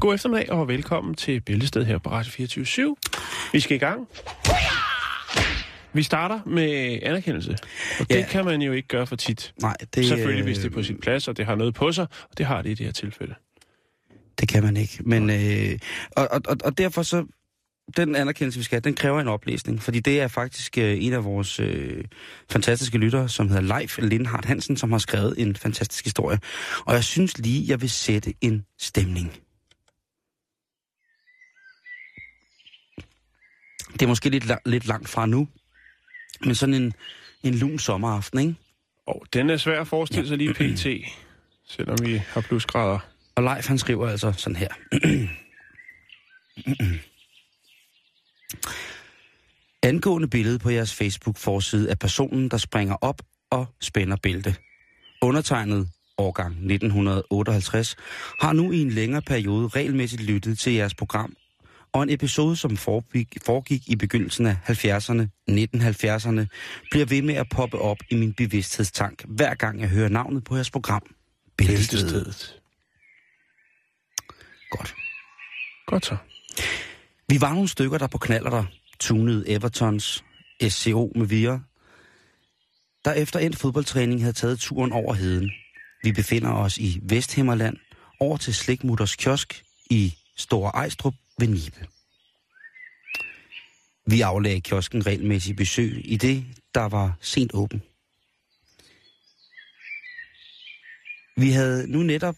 God eftermiddag og velkommen til Bæltested her på Radio 24 Vi skal i gang. Vi starter med anerkendelse, og det Ja. kan man jo ikke gøre for tit. Nej, det, Selvfølgelig, hvis det er øh, på sin plads, og det har noget på sig, og det har det i det her tilfælde. Det kan man ikke. Men, øh, og, og, og, og derfor så, den anerkendelse, vi skal have, den kræver en oplæsning. Fordi det er faktisk øh, en af vores øh, fantastiske lyttere, som hedder Leif Lindhardt Hansen, som har skrevet en fantastisk historie. Og jeg synes lige, jeg vil sætte en stemning. Det er måske lidt, la- lidt langt fra nu, men sådan en, en lun sommeraften, ikke? Og den er svær at forestille sig lige pt, selvom vi har plusgrader. Og Leif han skriver altså sådan her. Angående billedet på jeres Facebook-forside af personen, der springer op og spænder bælte. Undertegnet årgang 1958 har nu i en længere periode regelmæssigt lyttet til jeres program, og en episode, som foregik, foregik i begyndelsen af 70'erne, 1970'erne, bliver ved med at poppe op i min bevidsthedstank, hver gang jeg hører navnet på jeres program. Bæltestedet. Godt. Godt så. Vi var nogle stykker, der på knaller der tunede Evertons SCO med vire, der efter endt fodboldtræning havde taget turen over heden. Vi befinder os i Vesthimmerland, over til Slikmutters kiosk i Store Ejstrup ved Nibe. Vi aflagde kiosken regelmæssigt besøg i det, der var sent åben. Vi havde nu netop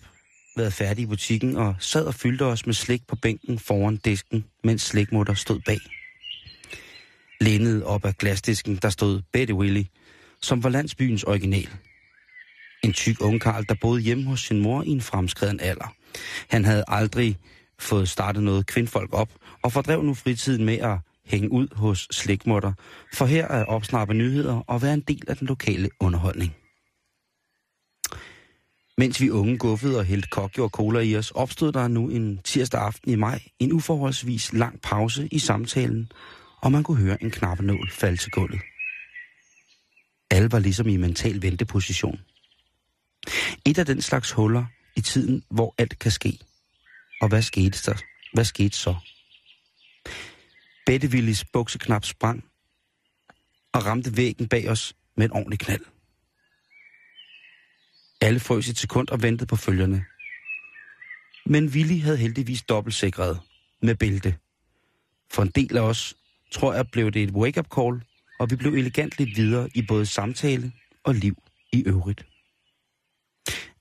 været færdig i butikken og sad og fyldte os med slik på bænken foran disken, mens slikmutter stod bag. Lænet op ad glasdisken, der stod Betty Willy, som var landsbyens original. En tyk ungkarl, der boede hjemme hos sin mor i en fremskreden alder. Han havde aldrig fået startet noget kvindfolk op, og fordrev nu fritiden med at hænge ud hos slikmutter, for her at opsnappe nyheder og være en del af den lokale underholdning. Mens vi unge guffede og hældte kokjo og cola i os, opstod der nu en tirsdag aften i maj en uforholdsvis lang pause i samtalen, og man kunne høre en knappenål falde til gulvet. Alle var ligesom i mental venteposition. Et af den slags huller i tiden, hvor alt kan ske. Og hvad skete der? Hvad skete så? Bettevillis bukseknap sprang og ramte væggen bag os med en ordentlig knald. Alle frøs et sekund og ventede på følgerne. Men Willy havde heldigvis dobbeltsikret med bælte. For en del af os, tror jeg, blev det et wake-up call, og vi blev elegant lidt videre i både samtale og liv i øvrigt.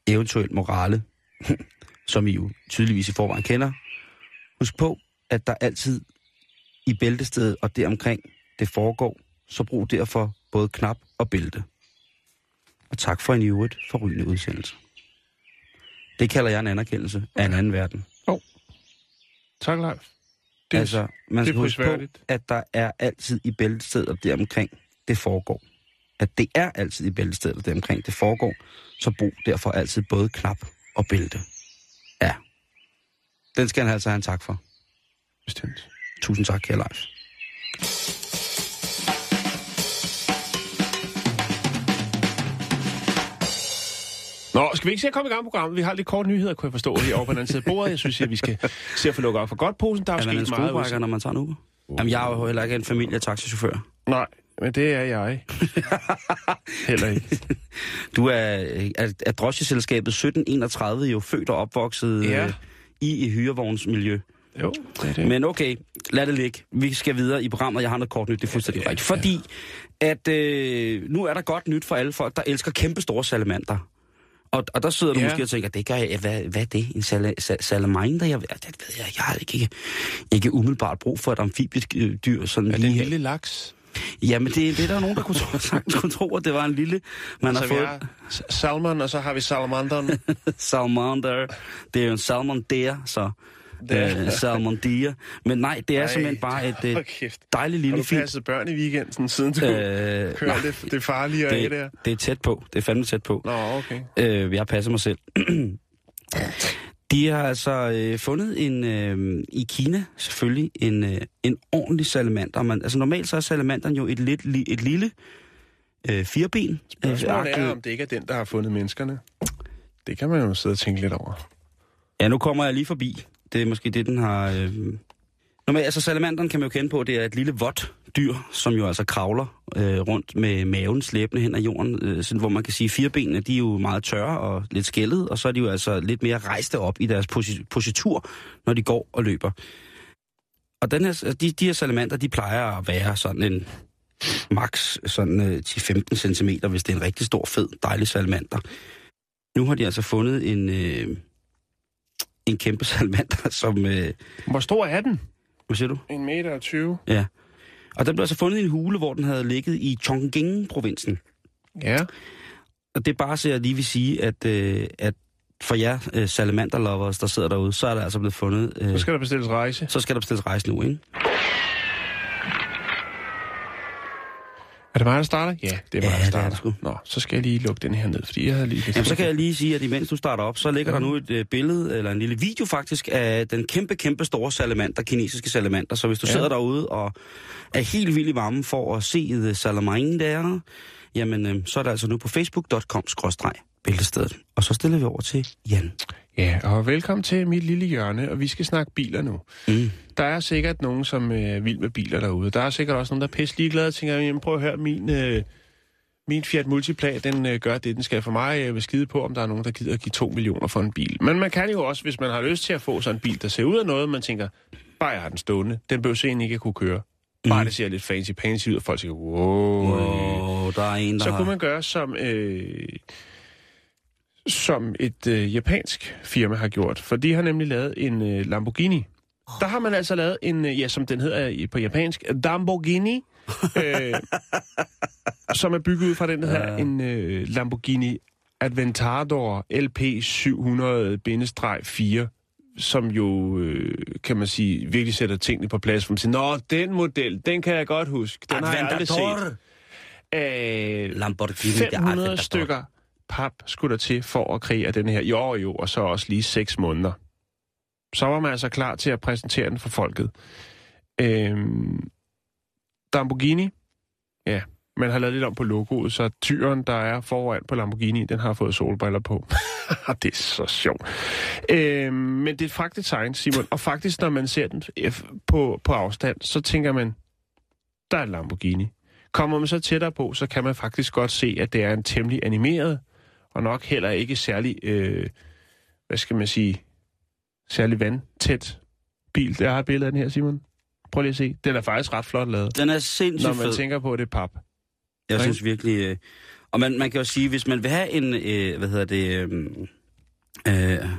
Eventuelt morale, som I jo tydeligvis i forvejen kender. Husk på, at der altid i bæltestedet og deromkring det foregår, så brug derfor både knap og bælte. Og tak for en i øvrigt forrygende udsendelse. Det kalder jeg en anerkendelse af en anden verden. Tak, Leif. Det altså, man skal huske på, at der er altid i bæltestedet og deromkring det foregår. At det er altid i bæltestedet og deromkring det foregår, så brug derfor altid både knap og bælte. Ja. Den skal han altså have en tak for. bestemt. Tusind tak, kære Leif. Nå, skal vi ikke se at komme i gang med programmet? Vi har lidt kort nyheder, kunne jeg forstå, over på den anden side af bordet. Jeg synes, at vi skal se at få lukket op for godt posen. Der er, Er man en sket meget. når man tager en Uber? Jamen, jeg er jo heller ikke en familietaxichauffør. Nej, men det er jeg. Heller ikke. Du er, er, er drosjeselskabet 1731 jo født og opvokset Ja. øh, i, i hyrevognsmiljø. Jo, det er det. Men okay, lad det ligge. Vi skal videre i programmet. Jeg har noget kort nyt, det er fuldstændig Ja, rigtigt. Fordi at øh, nu er der godt nyt for alle folk, der elsker kæmpe store salamander. Og, og der sidder du Ja. måske og tænker, det gør jeg, hvad, hvad er det? En sal- sal- salamander? Jeg, det ved jeg, jeg har ikke, ikke umiddelbart brug for et amfibiedyr. Sådan Er det en her. lille laks? Jamen, det, det er der nogen, der kunne tro, sagtens kunne tro, at det var en lille... Man Så har fået har salmon, og så har vi salamanderen. salamander. Det er jo en salmon der, så... Det er- Øh. Men nej, det er Ej, simpelthen bare et øh, Hold kæft. dejligt Har lille du fint... passet børn i weekenden, siden du Øh, kører det, det farlige af der? det, det er tæt på. Det er fandme tæt på. Nå, okay. Øh, jeg passer mig selv. De har altså øh, fundet en øh, i Kina selvfølgelig en, øh, en ordentlig salamander. Man, altså normalt så er salamanderen jo et, lidt, li, et lille øh, fireben. Spørgsmålet er, Øh, om det ikke er den, der har fundet menneskerne. Det kan man jo sidde og tænke lidt over. Ja, nu kommer jeg lige forbi. Det er måske det, den har... Øh... Normalt, altså salamanderen kan man jo kende på, det er et lille vådt dyr, som jo altså kravler øh, rundt med maven slæbende hen ad jorden, øh, sådan, hvor man kan sige, at firebenene, de er jo meget tørre og lidt skældet, og så er de jo altså lidt mere rejste op i deres posi- positur, når de går og løber. Og den her, de, de her salamander, de plejer at være sådan en max sådan øh, 10-15 cm, hvis det er en rigtig stor, fed, dejlig salamander. Nu har de altså fundet en, øh, en kæmpe salamander, som... Øh, Hvor stor er den? hvad siger du? En meter og 20. Ja. Og den blev altså fundet i en hule, hvor den havde ligget i Chongqing-provinsen. Ja. Og det er bare så jeg lige vil sige, at, øh, at for jer øh, salamander-lovers, der sidder derude, så er der altså blevet fundet... Øh, Så skal der bestilles rejse. så skal der bestilles rejse nu, ikke? Er det mig, der starter? Ja, det er mig, Ja, der det er starter. det. Nå, så skal jeg lige lukke den her ned, fordi jeg havde lige... Jamen, så kan jeg lige sige, at imens du starter op, så ligger ja. der nu et øh, billede, eller en lille video faktisk, af den kæmpe, kæmpe store salamander, kinesiske salamander. Så hvis du Ja. sidder derude og er helt vild i varmen for at se The Salamander der, jamen, øh, så er det altså nu på facebook.com-bæltestedet. Og så stiller vi over til Jan. Ja, og velkommen til mit lille hjørne, og vi skal snakke biler nu. Mm. Der er sikkert nogen, som øh, er vild med biler derude. Der er sikkert også nogen, der er pisse ligeglade og tænker, jamen prøv at høre, min, øh, min Fiat Multipla, den øh, gør det, den skal for mig. Jeg vil skide på, om der er nogen, der gider at give 2 millioner for en bil. Men man kan jo også, hvis man har lyst til at få sådan en bil, der ser ud af noget, man tænker, bare jeg har den stående, den behøver egentlig ikke at kunne køre. Bare Mm. det ser lidt fancy fancy ud, og folk siger, wow. Wow, der er en, der Så har... kunne man gøre som, øh, som et øh, japansk firma har gjort. For de har nemlig lavet en øh, Lamborghini. Der har man altså lavet en, øh, ja, som den hedder i- på japansk, Lamborghini, øh, som er bygget ud fra den, der hedder en øh, Lamborghini Aventador LP 700-4, som jo, øh, kan man sige, virkelig sætter tingene på plads. For man siger, Nå, den model, den kan jeg godt huske. Den har jeg aldrig set. Øh, Lamborghini. 500 Aventador. stykker pap skulle der til for at kreere den her. Jo, jo, og så også lige 6 måneder. Så var man altså klar til at præsentere den for folket. Øhm, Lamborghini, ja, man har lavet lidt om på logoet, så tyren, der er foran på Lamborghini, den har fået solbriller på. det er så sjovt. Øhm, men det er et fragtdesign, Simon, og faktisk, når man ser den på, på afstand, så tænker man, der er en Lamborghini. Kommer man så tættere på, så kan man faktisk godt se, at det er en temmelig animeret, og nok heller ikke særlig, øh, hvad skal man sige, særlig vandtæt bil. Jeg har et billede af den her, Simon. Prøv lige at se. Den er faktisk ret flot lavet, Den er sindssygt når man fed. tænker på, at det er pap. Jeg Ikke? synes virkelig... Øh, og man, man kan jo sige, hvis man vil have en, øh, hvad hedder det, øh, øh,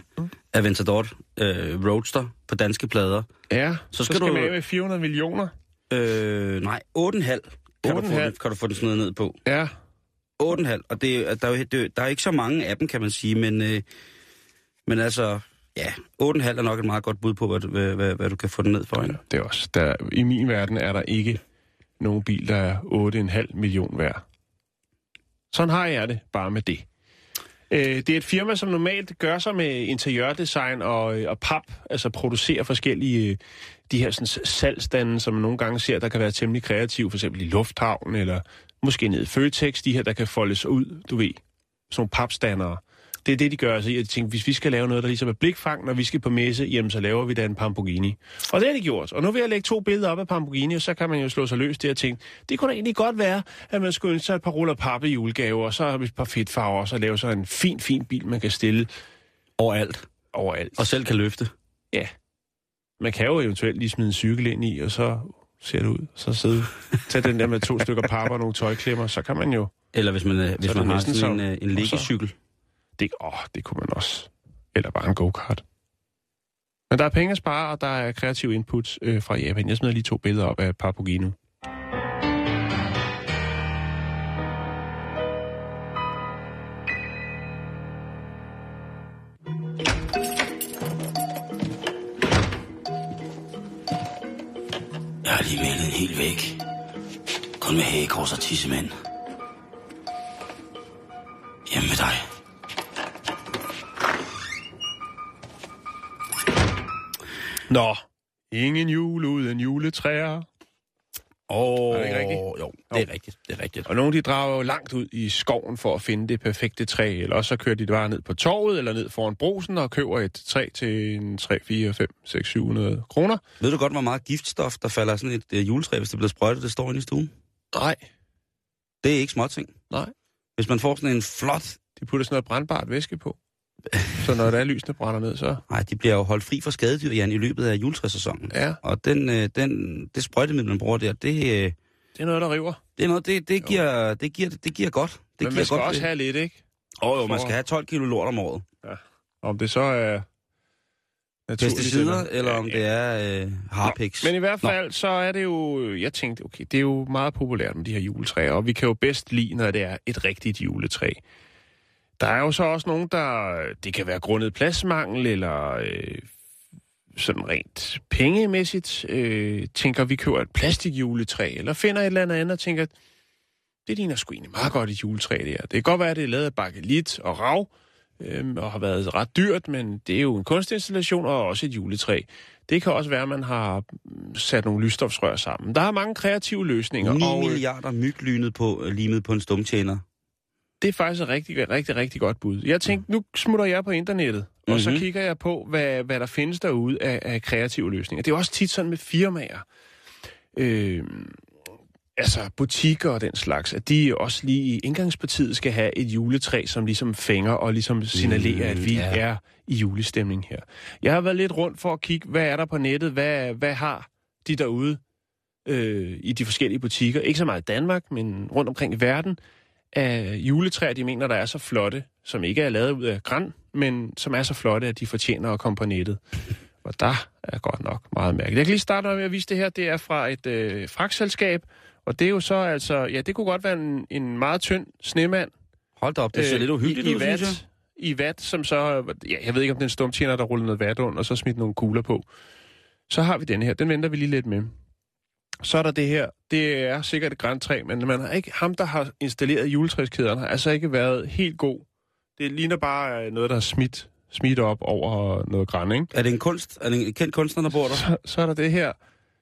Aventador øh, Roadster på danske plader, Ja, Så så skal skal, skal du- man af med 400 millioner. øh, nej, 8,5 kan, du få 8,5. den, kan du få den sådan noget ned på. Ja, 8,5, og det, der, er det, der er ikke så mange af dem, kan man sige, men, øh, men altså, ja, 8,5 er nok et meget godt bud på, hvad, hvad, hvad, hvad du kan få den ned for. ja det er også. Der, I min verden er der ikke nogen bil, der er 8,5 million værd. Sådan har jeg det bare med det. Øh, det er et firma, som normalt gør sig med interiørdesign og, øh, og pap, altså producerer forskellige øh, de her sådan, salgstande, som man nogle gange ser, der kan være temmelig kreative, for eksempel i lufthavnen, eller måske nede i Føtex, de her, der kan foldes ud, du ved, sådan nogle papstandere. Det er det, de gør. Altså, jeg tænker, hvis vi skal lave noget, der ligesom er blikfang, når vi skal på messe, jamen så laver vi da en Pamborghini. Og det har de gjort. Og nu vil jeg lægge to billeder op af Pamborghini, og så kan man jo slå sig løs der og tænke, det kunne da egentlig godt være, at man skulle ønske sig et par ruller pappe i julegave, og så et par fedtfarver, og så lave så en fin, fin bil, man kan stille Overalt. overalt. Og selv kan løfte. Ja. Man kan jo eventuelt lige smide en cykel ind i, og så ser det ud. Så sidde, tage den der med to stykker papper og nogle tøjklemmer, så kan man jo... Eller hvis man, hvis man har sådan en, øh, en liggecykel. Det, åh, det kunne man også. Eller bare en go-kart. Men der er penge at spare, og der er kreativ input øh, fra Japan. Jeg smider lige to billeder op af Papagino. Jeg har lige malet en hel væg. Kun med hagekors og tissemænd. Hjemme med dig. Nå, ingen jul uden juletræer. Åh, Er det ikke rigtigt? jo, det er rigtigt, det er rigtigt. Og nogle de drager jo langt ud i skoven for at finde det perfekte træ, eller også så kører de det bare ned på torvet eller ned foran brosen og køber et træ til en 3, 4, 5, 6, 700 kroner. Ved du godt, hvor meget giftstof, der falder sådan et uh, juletræ, hvis det bliver sprøjtet, det står inde i stuen? Nej, Det er ikke småting. nej. Hvis man får sådan en flot... De putter sådan noget brandbart væske på. Så når der er lysene brænder ned, så... Nej, de bliver jo holdt fri for skadedyr, Jan, i løbet af juletræssæsonen. Ja, Og den, øh, den, det sprøjtemiddel, man bruger der, det, øh, det er noget, der river. det er noget, det, det, giver, det, giver, det giver godt. Det Men giver man skal godt, også have lidt, ikke? Åh oh, jo, man for- skal have 12 kilo lort om året. Om det så er... Pesticider, eller Ja, om ja. det er øh, harpix. Men i hvert fald, så er det jo... Jeg tænkte, okay, det er jo meget populært med de her juletræer, og vi kan jo bedst lide, når det er et rigtigt juletræ. Der er jo så også nogen, der... Det kan være grundet pladsmangel, eller øh, sådan rent pengemæssigt, øh, tænker, vi køber et plastikjuletræ, eller finder et eller andet andet og tænker, det ligner sgu egentlig meget godt et juletræ, det her. Det kan godt være, at det er lavet af bakelit og rav, øh, og har været ret dyrt, men det er jo en kunstinstallation og også et juletræ. Det kan også være, at man har mm, sat nogle lysstofsrør sammen. Der er mange kreative løsninger, 9 og øh, milliarder myglynet på, øh, limet på en stumtjener. Det er faktisk et rigtig, rigtig, rigtig godt bud. Jeg tænkte, nu smutter jeg på internettet, mm-hmm. og så Mhm. kigger jeg på, hvad, hvad der findes derude af, af kreative løsninger. Det er også tit sådan med firmaer. Øh, altså butikker og den slags, at de også lige i indgangspartiet skal have et juletræ, som ligesom fænger og ligesom signalerer, Mm, at vi ja. er i julestemning her. Jeg har været lidt rundt for at kigge, hvad er der på nettet, hvad, hvad har de derude øh, i de forskellige butikker. Ikke så meget i Danmark, men rundt omkring i verden af juletræer, de mener, der er så flotte, som ikke er lavet ud af græn, men som er så flotte, at de fortjener at komme på nettet. Og der er godt nok meget mærkeligt. Jeg kan lige starte med at vise det her. Det er fra et øh, fragtselskab, og det er jo så altså, ja, det kunne godt være en, en meget tynd snemand. Hold da op, det ser øh, lidt uhyggeligt i, i ud, synes jeg. vat, I vat, som så, ja, jeg ved ikke, om det er en stumtjener, der ruller noget vat under, og så smidt nogle kugler på. Så har vi den her. Den venter vi lige lidt med. Så er der det her. Det er sikkert et græntræ, men man har ikke, ham, der har installeret juletræskæderne, har altså ikke været helt god. Det ligner bare øh, noget, der er smidt, smidt op over noget græn, ikke? Er det en kunst? Er det en kendt kunstner, der bor der? Så, så er der det her,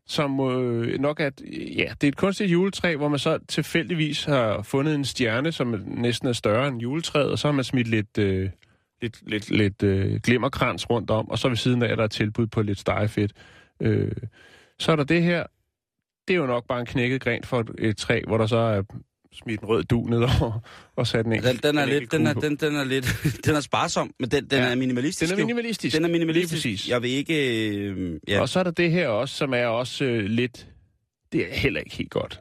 som øh, nok er, ja, det er et kunstigt juletræ, hvor man så tilfældigvis har fundet en stjerne, som næsten er større end juletræet, og så har man smidt lidt, øh, lidt, lidt, lidt øh, glimmerkrans rundt om, og så ved siden af er der et tilbud på lidt stegefedt. Øh, så er der det her, det er jo nok bare en knækket gren for et, et træ, hvor der så er smidt en rød du nedover og sat en Den, enkelt den, er en lidt, den, er, den, den er lidt, den er sparsom, men den, den Ja. er minimalistisk. Den er jo. minimalistisk. Den er minimalistisk. Lige præcis. Jeg vil ikke... Øh, ja. Og så er der det her også, som er også øh, lidt... Det er heller ikke helt godt.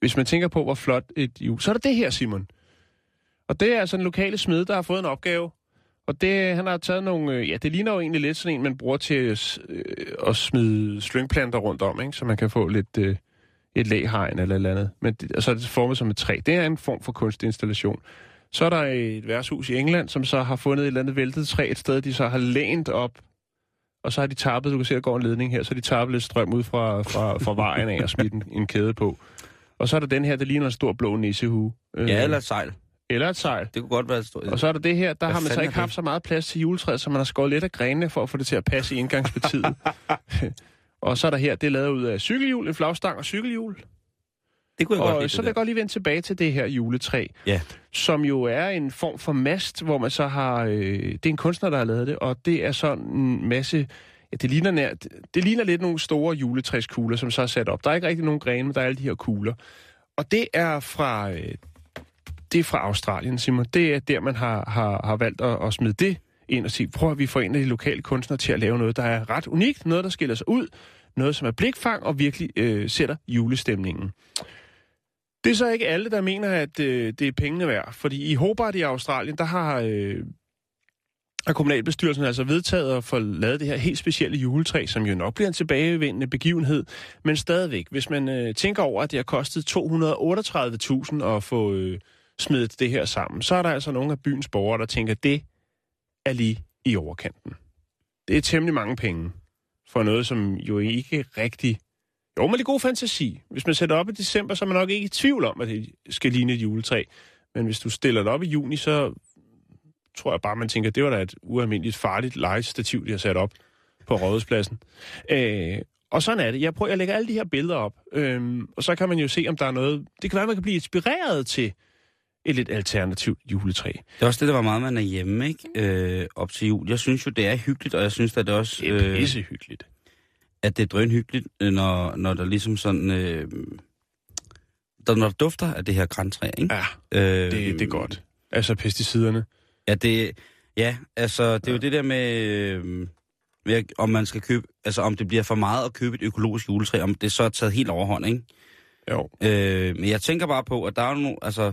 Hvis man tænker på, hvor flot et jul... Så er der det her, Simon. Og det er altså en lokale smed, der har fået en opgave. Og det, han har taget nogle... Øh, ja, det ligner jo egentlig lidt sådan en, man bruger til øh, øh, at smide slyngplanter rundt om, ikke? Så man kan få lidt... Øh, et læhegn eller et eller andet. Men og så er det formet som et træ. Det er en form for kunstinstallation. Så er der et værtshus i England, som så har fundet et eller andet væltet træ et sted, de så har lænt op og så har de tappet, du kan se, der går en ledning her, så har de tappet lidt strøm ud fra, fra, fra vejen af og smidt en, en kæde på. Og så er der den her, der ligner en stor blå nissehue. Øh, ja, eller et sejl. Eller et sejl. Det kunne godt være et stort... Og så er der det her, der Hvad har man så ikke haft det? så meget plads til juletræet, så man har skåret lidt af grenene for at få det til at passe i indgangspartiet. og så er der her, det er lavet ud af cykelhjul, en flagstang og cykelhjul. det kunne jeg godt Og lide, så det vil jeg godt lige vende tilbage til det her juletræ, Ja. som jo er en form for mast, hvor man så har... Øh, det er en kunstner, der har lavet det, og det er sådan en masse... Ja, det ligner, nær, det ligner lidt nogle store juletræskugler, som så er sat op. Der er ikke rigtig nogen grene, men der er alle de her kugler. Og det er fra, øh, det er fra Australien, Simon. Det er der, man har, har, har valgt at, at smide det ind og sige, prøv at vi får en af de lokale kunstnere til at lave noget, der er ret unikt, noget, der skiller sig ud, noget, som er blikfang og virkelig øh, sætter julestemningen. Det er så ikke alle, der mener, at øh, det er pengene værd. Fordi i Hobart i Australien, der har øh, har kommunalbestyrelsen altså vedtaget at få lavet det her helt specielle juletræ, som jo nok bliver en tilbagevendende begivenhed, men stadigvæk, hvis man øh, tænker over, at det har kostet 238.000 at få øh, smidt det her sammen, så er der altså nogle af byens borgere, der tænker, det er lige i overkanten. Det er temmelig mange penge for noget, som jo ikke rigtig... Jo, med lidt god fantasi. Hvis man sætter op i december, så er man nok ikke i tvivl om, at det skal ligne et juletræ. Men hvis du stiller det op i juni, så tror jeg bare, man tænker, det var da et ualmindeligt farligt legestativ, de har sat op på rådhuspladsen. Øh, og sådan er det. Jeg prøver, jeg lægger alle de her billeder op, øhm, og så kan man jo se, om der er noget... Det kan være, man kan blive inspireret til et lidt alternativt juletræ. Det er også det, der var meget, man er hjemme, ikke? Øh, op til jul. Jeg synes jo, det er hyggeligt, og jeg synes, at det også... Det er pissehyggeligt. at det er drønhyggeligt, øh, når, når der ligesom sådan... Øh, der, når der dufter af det her græntræ, ikke? Ja, øh, det, det er godt. Altså pesticiderne. Ja, det, ja, altså, det er jo det der med, øh, med, om man skal købe, altså om det bliver for meget at købe et økologisk juletræ, om det så er taget helt overhånd, ikke? Jo. Øh, men jeg tænker bare på, at der er nogle, altså,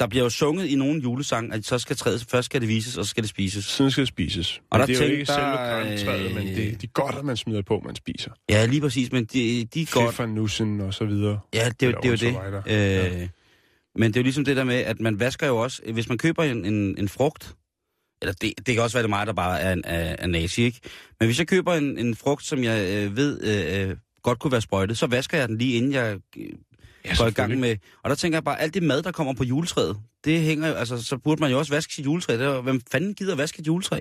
der bliver jo sunget i nogle julesang, at så skal træet, først skal det vises, og så skal det spises. Sådan skal det spises. Og Men der det er jo ikke selve der, græntræet, men øh, det, de godt, at man smider på, man spiser. Ja, lige præcis, men de, de er godt. Pfeffernussen og så videre. Ja, det er, jo- det er jo det. Øh, Men det er jo ligesom det der med, at man vasker jo også, hvis man køber en, en, en frugt, eller det, det kan også være det er mig, der bare er, er, er nazi, ikke? Men hvis jeg køber en, en frugt, som jeg øh, ved øh, godt kunne være sprøjtet, så vasker jeg den lige inden jeg øh, Ja, går i gang med... Og der tænker jeg bare, alt det mad, der kommer på juletræet, det hænger jo, altså, så burde man jo også vaske sit juletræ. Det er, hvem fanden gider vaske et juletræ?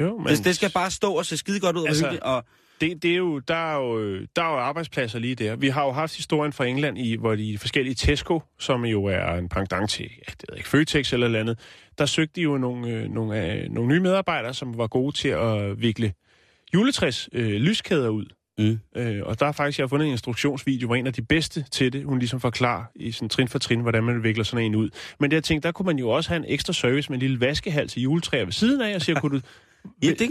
Jo, men. Det, det skal bare stå og se skide godt ud og Altså, hyggeligt, og det, det er jo, der, er jo, der er jo arbejdspladser lige der. Vi har jo haft historien fra England, i, hvor de forskellige Tesco, som jo er en pendant til, ja, det ved ikke, Føtex eller andet, der søgte de jo nogle, øh, nogle, øh, nogle nye medarbejdere, som var gode til at vikle juletræs øh, lyskæder ud. Mm. Øh, og der er faktisk, jeg har fundet en instruktionsvideo, hvor en af de bedste til det, hun ligesom forklarer i sådan trin for trin, hvordan man vikler sådan en ud. Men det jeg tænkte, der kunne man jo også have en ekstra service med en lille vaskehal til juletræer ved siden af, og siger, kunne du ja, det,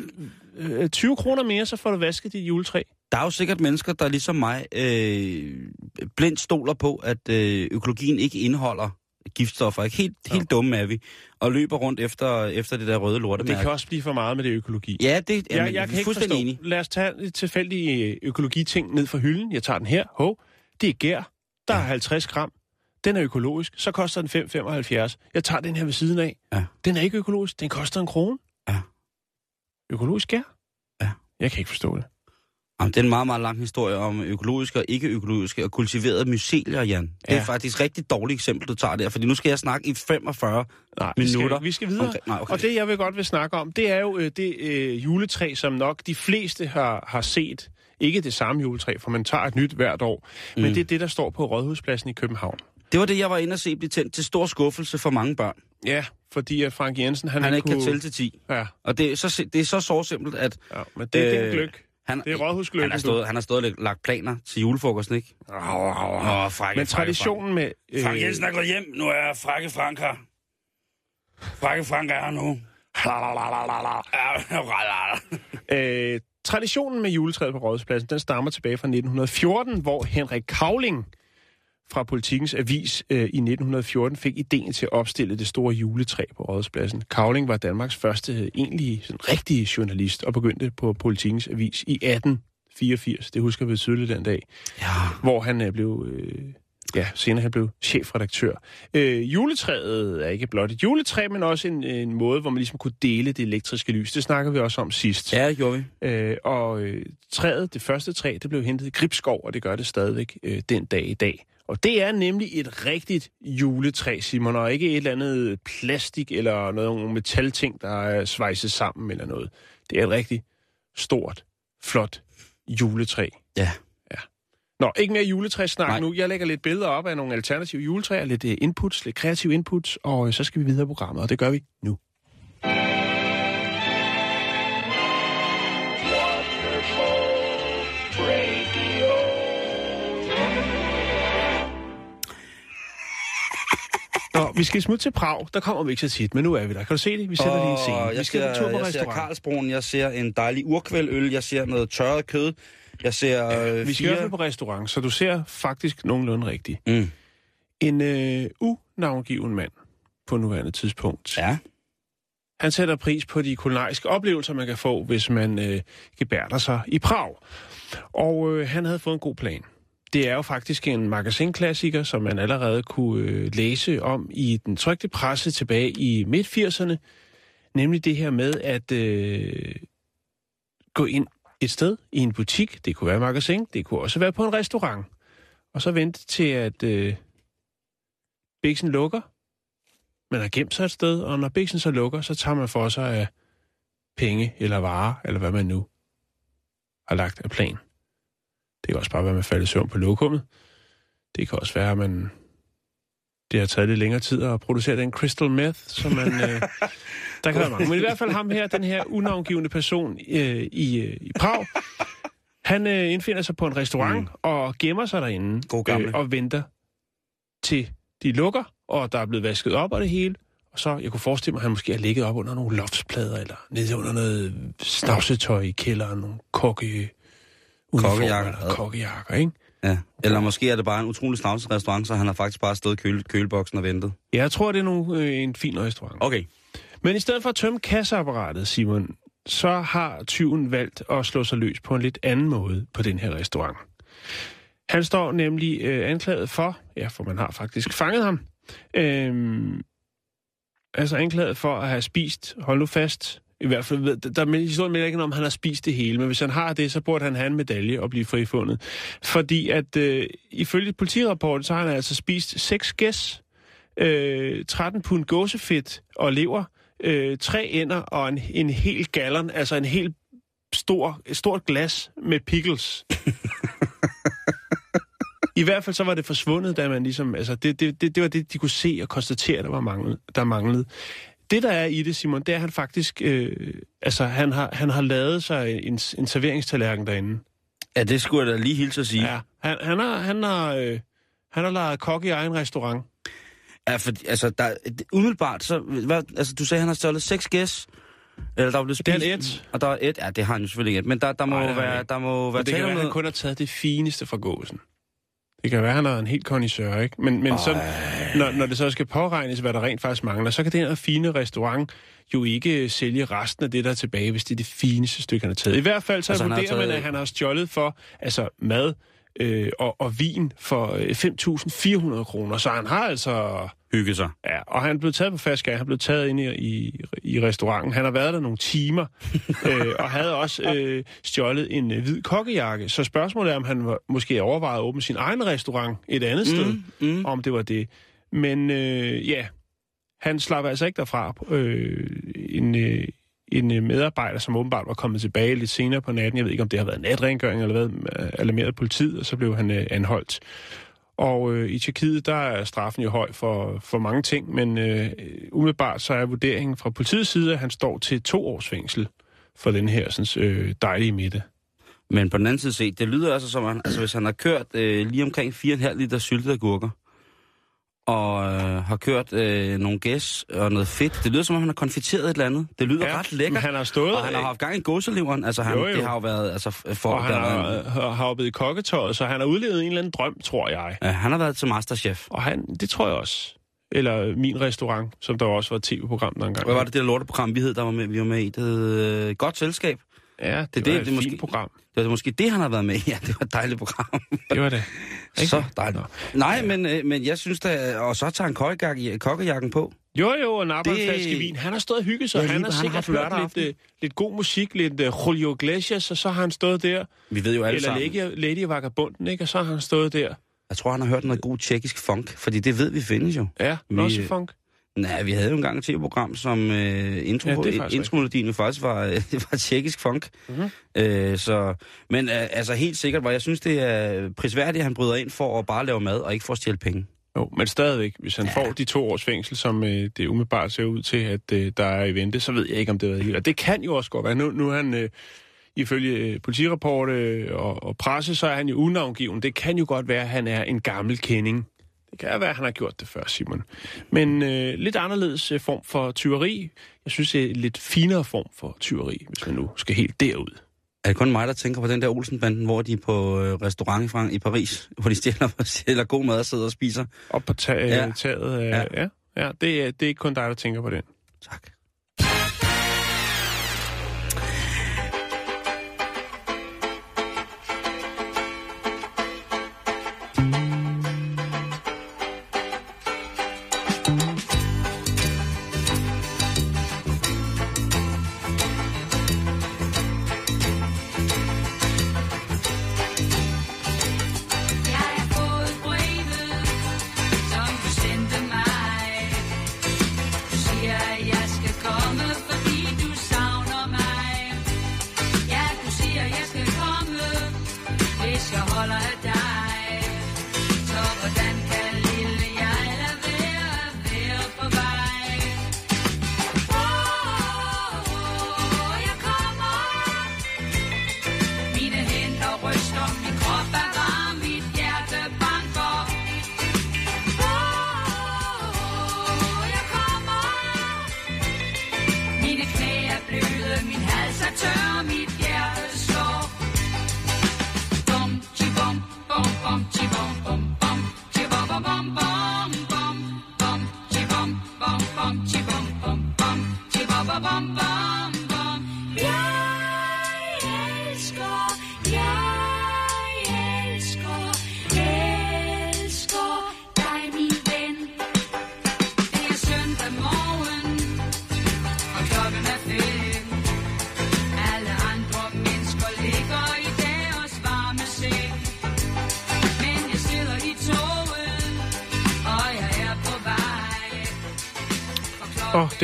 øh, 20 kroner mere, så får du vasket dit juletræ. der er jo sikkert mennesker, der ligesom mig øh, blindt stoler på, at øh, økologien ikke indeholder giftstoffer. Ikke? Helt, helt dumme er vi, og løber rundt efter, efter det der røde Det lortemærke. kan også blive for meget med det økologi. Ja, det er jeg, jeg kan ikke forstå. enig. Lad os tage et tilfældigt økologiting ned fra hylden. Jeg tager den her. Hov, det er gær. Der er 50 gram. Den er økologisk. Så koster den 5,75. Jeg tager den her ved siden af. Ja. Den er ikke økologisk. Den koster en krone. Ja. Økologisk gær? Ja. Jeg kan ikke forstå det. Jamen, det er en meget, meget lang historie om økologiske og ikke-økologiske og kultiverede mycelier, Jan. Det er faktisk et rigtig dårligt eksempel, du tager der, fordi nu skal jeg snakke i 45 Nej, vi skal, minutter. vi skal videre. omkring- Nej, okay. Og det, jeg vil godt vil snakke om, det er jo øh, det øh, juletræ, som nok de fleste har, har set. Ikke det samme juletræ, for man tager et nyt hvert år. Mm. Men det er det, der står på Rådhuspladsen i København. Det var det, jeg var inde og se blive tændt til stor skuffelse for mange børn. Ja, fordi at Frank Jensen, han, Han ikke kunne... kan tælle til 10. Ja, Og det er så, det er så sårsimpelt, at ja, men det er øh, gløk. Han, Det er rådhusgløggen, han, har stået, han har stået og lagt planer til julefrokosten, ikke? Au, au, au. Åh, frække, Men traditionen med... Frank. Frank Jensen er gået hjem. Nu er Frakke Frank her. Frakke Frank er her nu. Øh, traditionen med juletræet på Rådhuspladsen, den stammer tilbage fra 1914, hvor Henrik Kavling fra Politikens Avis øh, i 1914 fik ideen til at opstille det store juletræ på Rådhuspladsen. Kavling var Danmarks første øh, egentlige, sådan rigtige journalist og begyndte på Politikens Avis i 1884. Det husker vi tydeligt den dag, Ja. hvor han øh, blev... Øh, Ja, senere han blev chefredaktør. Øh, juletræet er ikke blot et juletræ, men også en, en måde, hvor man ligesom kunne dele det elektriske lys. Det snakker vi også om sidst. Ja, det gjorde vi. Øh, og øh, træet, det første træ, det blev hentet i Gribskov, og det gør det stadigvæk øh, den dag i dag. Og det er nemlig et rigtigt juletræ, Simon, og ikke et eller andet plastik eller noget metalting, der er svejset sammen eller noget. Det er et rigtig stort, flot juletræ. Ja. Nå, ikke mere juletræsnak Nej. nu. Jeg lægger lidt billeder op af nogle alternative juletræer, lidt øh, inputs, lidt kreative inputs, og øh, så skal vi videre i programmet, og det gør vi nu. Vi skal smutte til Prag. Der kommer vi ikke så tit, men nu er vi der. Kan du se det? Vi sætter lige en scene. Vi jeg skal ser, en tur på jeg ser. Karlsbroen, jeg ser en dejlig urkvældøl, jeg ser noget tørret kød, jeg ser øh, Vi skal i hvert fire... fald på restaurant, så du ser faktisk nogenlunde rigtigt. Mm. En øh, unavngiven mand på nuværende tidspunkt. Ja. Han sætter pris på de kulinariske oplevelser, man kan få, hvis man øh, gebærder sig i Prag. Og øh, han havde fået en god plan. Det er jo faktisk en magasinklassiker, som man allerede kunne øh, læse om i den trygte presse tilbage i midt-80'erne. Nemlig det her med at øh, gå ind et sted i en butik. Det kunne være magasin, det kunne også være på en restaurant. Og så vente til, at øh, biksen lukker. Man har gemt sig et sted, og når biksen så lukker, så tager man for sig af penge eller varer, eller hvad man nu har lagt af plan. Det kan også bare være, at man falder i søvn på lokummet. Det kan også være, at man... Det har taget lidt længere tid at producere den crystal meth, som man... øh, der kan være mange. Men i hvert fald ham her, den her unavngivende person øh, i, øh, i Prag, han øh, indfinder sig på en restaurant mm. og gemmer sig derinde God gamle. øh, og venter til de lukker, og der er blevet vasket op og det hele. Og så, jeg kunne forestille mig, at han måske har ligget op under nogle loftsplader, eller nede under noget snavsetøj i kælderen, nogle kokke... Kokkejakker. Kokkejakker, ikke? Ja. Eller måske er det bare en utrolig snavset restaurant, så han har faktisk bare stået i køle, køleboksen og ventet. Jeg tror, det er nogle, øh, en fin restaurant. Okay. Men i stedet for at tømme kasseapparatet, Simon, så har tyven valgt at slå sig løs på en lidt anden måde på den her restaurant. Han står nemlig øh, anklaget for, ja, for man har faktisk fanget ham, øh, altså anklaget for at have spist, hold nu fast, i hvert fald, der er historien melder ikke, om han har spist det hele, men hvis han har det, så burde han have en medalje og blive frifundet. Fordi at øh, ifølge politirapporten, så har han altså spist seks gæs, øh, 13 pund gåsefedt og lever, øh, tre ender og en, en hel gallon, altså en helt stor, et stort glas med pickles. I hvert fald så var det forsvundet, da man ligesom, altså det, det, det, det var det, de kunne se og konstatere, der var manglet, der manglede. Det, der er i det, Simon, det er, at han faktisk, øh, altså han har, han har lavet sig en, en serveringstallerken derinde. Ja, det skulle jeg da lige hilse at sige. Ja, han, han har, han har, øh, han har lavet kok i egen restaurant. Ja, for, altså, der, umiddelbart, så, hvad, altså, du sagde, han har stjålet seks gæs. Eller der er blevet Det er spist. et. Og der er et, ja, det har han jo selvfølgelig ikke et. Men der, der må han være, der må være Og det kan være, at han noget. kun har taget det fineste fra gåsen. Det kan være, at han er en helt kondisør, ikke? Men, men så, når, når det så skal påregnes, hvad der rent faktisk mangler, så kan den her fine restaurant jo ikke sælge resten af det, der er tilbage, hvis det er det fineste stykke, han har taget. I hvert fald så Altså, vurderer man, taget- at han har stjålet for altså mad øh, og, og vin for øh, 5.400 kroner. Så han har altså... Hygge sig. Ja, og han er blevet taget på fast Han er blevet taget ind i, i, i restauranten. Han har været der nogle timer, øh, og havde også øh, stjålet en øh, hvid kokkejakke. Så spørgsmålet er, om han var, måske overvejede at åbne sin egen restaurant et andet sted, Mm, mm. om det var det. Men øh, ja, han slap altså ikke derfra. Øh, en, øh, en øh, medarbejder, som åbenbart var kommet tilbage lidt senere på natten. Jeg ved ikke, om det har været natrengøring eller hvad, øh, alarmeret politiet, og så blev han øh, anholdt. Og øh, i Tjekkiet, der er straffen jo høj for, for mange ting, men øh, umiddelbart så er vurderingen fra politiets side, at han står til to års fængsel for den her sådan, øh, dejlige midte. Men på den anden side set, det lyder altså som, han, altså hvis han har kørt øh, lige omkring 4,5 liter syltede agurker, og øh, har kørt øh, nogle gæs og noget fedt. Det lyder som om, han har konfiteret et eller andet. Det lyder ja, ret lækkert. han har stået, og han har haft gang i gåseleveren. Altså, han, Jo, jo. det har jo været... Altså, for, og han der har, været, har, har hoppet i kokketøjet, så han har udlevet en eller anden drøm, tror jeg. ja, han har været til Masterchef. Og han, det tror jeg også. Eller Min Restaurant, som der også var et tv-program der engang. Hvad var det, det lorteprogram, vi hed, der var med, vi var med i? Det hed øh, Godt Selskab. Ja, det, det- det, var det- et det fint måske- program. Det var måske det, han har været med. Ja, det var et dejligt program. Det var det. Ikke? så dejligt. Nej, men, øh, men jeg synes da... Og så tager han kokkejakke- kokkejakken på. Jo, jo, og napper Det- en flaske vin. Han har stået og hygget sig. Ja, han har sikkert hørt lidt, aften. øh, lidt god musik, lidt uh, Julio Iglesias, og så har han stået der. Vi ved jo alle Eller sammen. Lady, Lady Vagabunden, ikke? Og så har han stået der. Jeg tror, han har hørt noget god tjekkisk funk, fordi det ved vi findes jo. Ja, Vi- vi, funk. Nej, vi havde jo engang et tv-program, som øh, intro, Ja, faktisk intromelodien jo faktisk var, øh, det var tjekkisk funk. Mhm. Mm-hmm. Øh, så, men øh, altså helt sikkert, hvor jeg synes, det er prisværdigt, at han bryder ind for at bare lave mad og ikke for at stjæle penge. Jo, men stadigvæk, hvis han Ja. får de to års fængsel, som øh, det umiddelbart ser ud til, at øh, der er i vente, så ved jeg ikke, om det var helt. Og det kan jo også godt være. Nu, nu er han, øh, ifølge øh, politirapport øh, og, og presse, så er han jo unavngiven. Det kan jo godt være, at han er en gammel kending. Det kan være, at han har gjort det før, Simon. Men øh, lidt anderledes øh, form for tyveri. Jeg synes, det er en lidt finere form for tyveri, hvis man nu skal helt derud. Er det kun mig, der tænker på den der Olsenbanden, hvor de er på øh, restaurant i, Paris, hvor de stjæler, stjæler god mad og sidder og spiser? Op på ta- Ja. ja. taget. Øh, ja. ja. ja det, er, det er ikke kun dig, der tænker på den. Tak.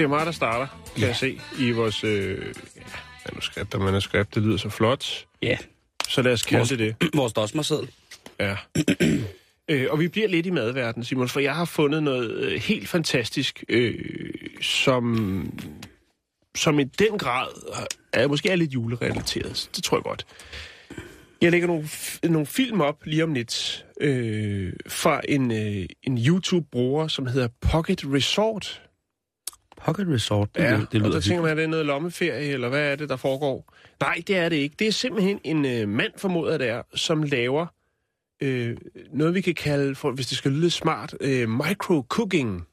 Det er mig, der starter, kan ja. jeg se, i vores øh, ja, manuskript og manuskript. Det lyder så flot. Ja. Så lad os kalde det det. Vores dosmerseddel. Ja. øh, og vi bliver lidt i madverdenen, Simon, for jeg har fundet noget øh, helt fantastisk, øh, som, som i den grad er, måske er lidt julerelateret. Det tror jeg godt. Jeg lægger nogle, nogle film op lige om lidt øh, fra en, øh, en YouTube-bruger, som hedder Pocket Resort. Pocket Resort, det, Ja, lyder- det det og lyder der tænker man, er det noget lommeferie, eller hvad er det, der foregår? Nej, det er det ikke. Det er simpelthen en øh, mand, formoder det er, som laver øh, noget, vi kan kalde, for, hvis det skal lyde smart, øh, micro-cooking.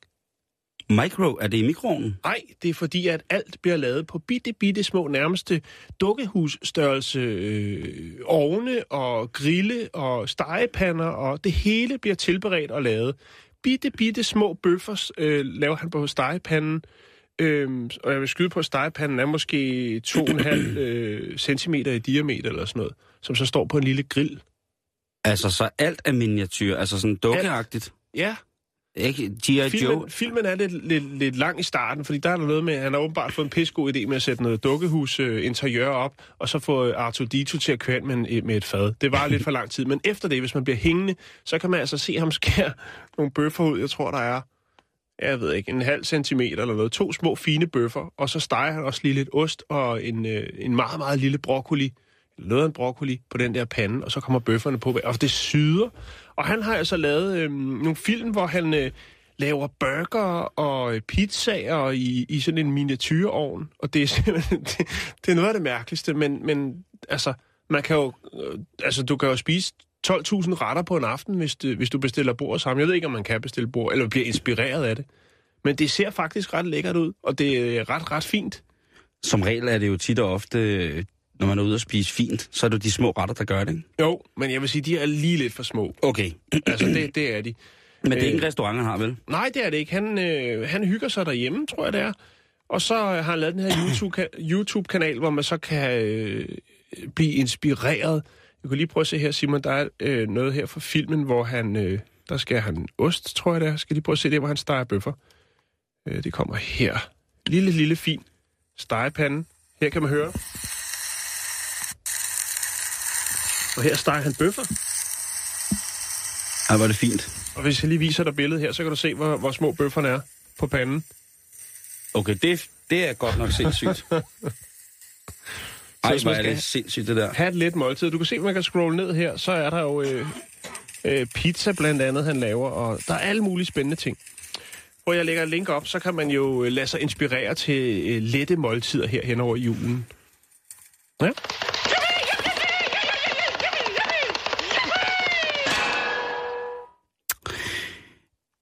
Micro, er det i mikroovnen? Nej, det er fordi, at alt bliver lavet på bitte, bitte små, nærmeste dukkehusstørrelse øh, ovne og grille og stegepander, og det hele bliver tilberedt og lavet. Bitte, bitte små bøffer øh, laver han på stegepanden, Øhm, og jeg vil skyde på, at stegepanden er måske 2,5 øh, centimeter i diameter eller sådan noget, som så står på en lille grill. Altså, så alt er miniatyr, altså sådan dukkeagtigt. Ja, ikke? G.I. Joe. filmen, filmen er lidt, lidt, lidt lang i starten, fordi der er der noget med, at han har åbenbart fået en pissegod idé med at sætte noget dukkehus-interiør øh, op, og så få øh, Arthur Dito til at køre ind med, en, øh, med et fad. Det var lidt for lang tid, men efter det, hvis man bliver hængende, så kan man altså se ham skære nogle bøffer ud. Jeg tror, der er, jeg ved ikke, en halv centimeter eller noget. To små fine bøffer, og så steger han også lige lidt ost og en, øh, en meget, meget lille broccoli, noget af en broccoli på den der pande, og så kommer bøfferne på, og det syder. Og han har altså lavet øh, nogle film, hvor han øh, laver burger og øh, pizzaer i, i sådan en miniatyrovn, og det er simpelthen, det, det er noget af det mærkeligste, men, men altså, man kan jo, øh, altså, du kan jo spise 12.000 retter på en aften, hvis, det, hvis du bestiller bord sammen. Jeg ved ikke, om man kan bestille bord, eller bliver inspireret af det. Men det ser faktisk ret lækkert ud, og det er ret, ret fint. Som regel er det jo tit og ofte, øh, når man er ude og spise fint, så er det de små retter, der gør det, ikke? Jo, men jeg vil sige, de er lige lidt for små. Okay. Altså, det, det er de. Men det er Øh. ikke en restaurant, han har, vel? Nej, det er det ikke. Han, øh, han hygger sig derhjemme, tror jeg det er. Og så har han lavet den her YouTube- YouTube-kanal, hvor man så kan øh, blive inspireret. Jeg kan lige prøve at se her, Simon, der er øh, noget her fra filmen, hvor han, øh, der skal han ost, tror jeg det er. Skal lige prøve at se det, hvor han steger bøffer. Øh, det kommer her. Lille, lille, fin stegepande. Her kan man høre. Og her steger han bøffer. Ej, er det fint. Og hvis jeg lige viser dig billedet her, så kan du se, hvor, hvor små bøfferne er på panden. Okay, det, det er godt nok sindssygt. Ej, hvor er det sindssygt, det der. have et let måltid. Du kan se, at man kan scrolle ned her, så er der jo øh, øh, pizza blandt andet, han laver, og der er alle mulige spændende ting. Hvor jeg lægger et link op, så kan man jo øh, lade sig inspirere til øh, lette måltider her hen over julen. Ja.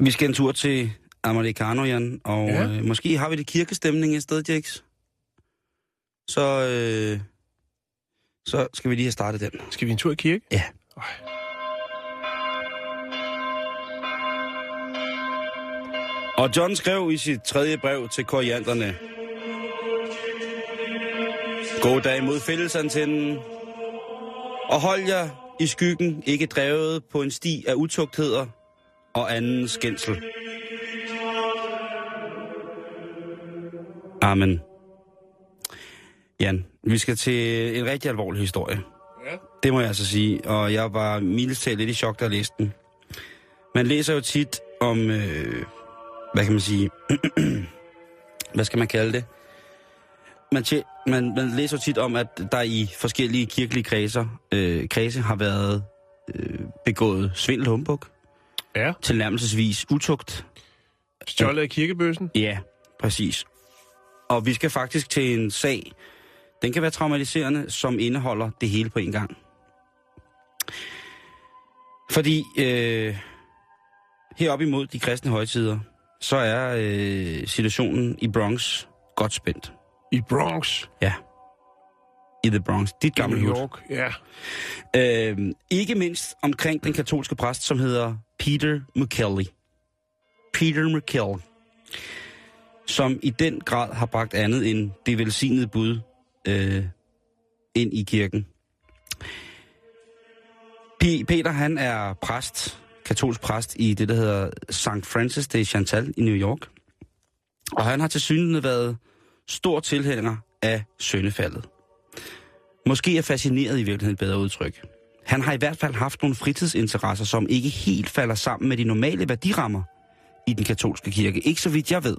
Vi skal en tur til Americano, Jan, og Ja. øh, måske har vi det kirkestemning et sted, Jax. Så, øh, så skal vi lige have startet den. Skal vi en tur i kirke? Ja. Øj. Og John skrev i sit tredje brev til korianderne. God dag mod fællesantennen. Og hold jer i skyggen, ikke drevet på en sti af utugtheder og anden skændsel. Amen. Jan, vi skal til en rigtig alvorlig historie. Ja. Det må jeg altså sige, og jeg var mildest talt lidt i chok, da jeg læste den. Man læser jo tit om, øh, hvad kan man sige, hvad skal man kalde det? Man, tje- man, man læser jo tit om, at der i forskellige kirkelige kredser, øh, kredse har været øh, begået svindel humbug, Ja. tilnærmelsesvis utugt. Stjålet af kirkebøssen? Ja, præcis. Og vi skal faktisk til en sag, den kan være traumatiserende, som indeholder det hele på en gang. Fordi øh, heroppe imod de kristne højtider, så er øh, situationen i Bronx godt spændt. I Bronx. Ja. I The Bronx. Dit gamle New. York. Ja. Øh, ikke mindst omkring den katolske præst, som hedder Peter McKelly. Peter McKelly. Som i den grad har bragt andet end det velsignede bud øh, ind i kirken. P- Peter, han er præst, katolsk præst i det, der hedder St. Francis de Chantal i New York. Og han har til synligheden været stor tilhænger af søndefaldet. Måske er fascineret i virkeligheden et bedre udtryk. Han har i hvert fald haft nogle fritidsinteresser, som ikke helt falder sammen med de normale værdirammer i den katolske kirke. Ikke så vidt jeg ved.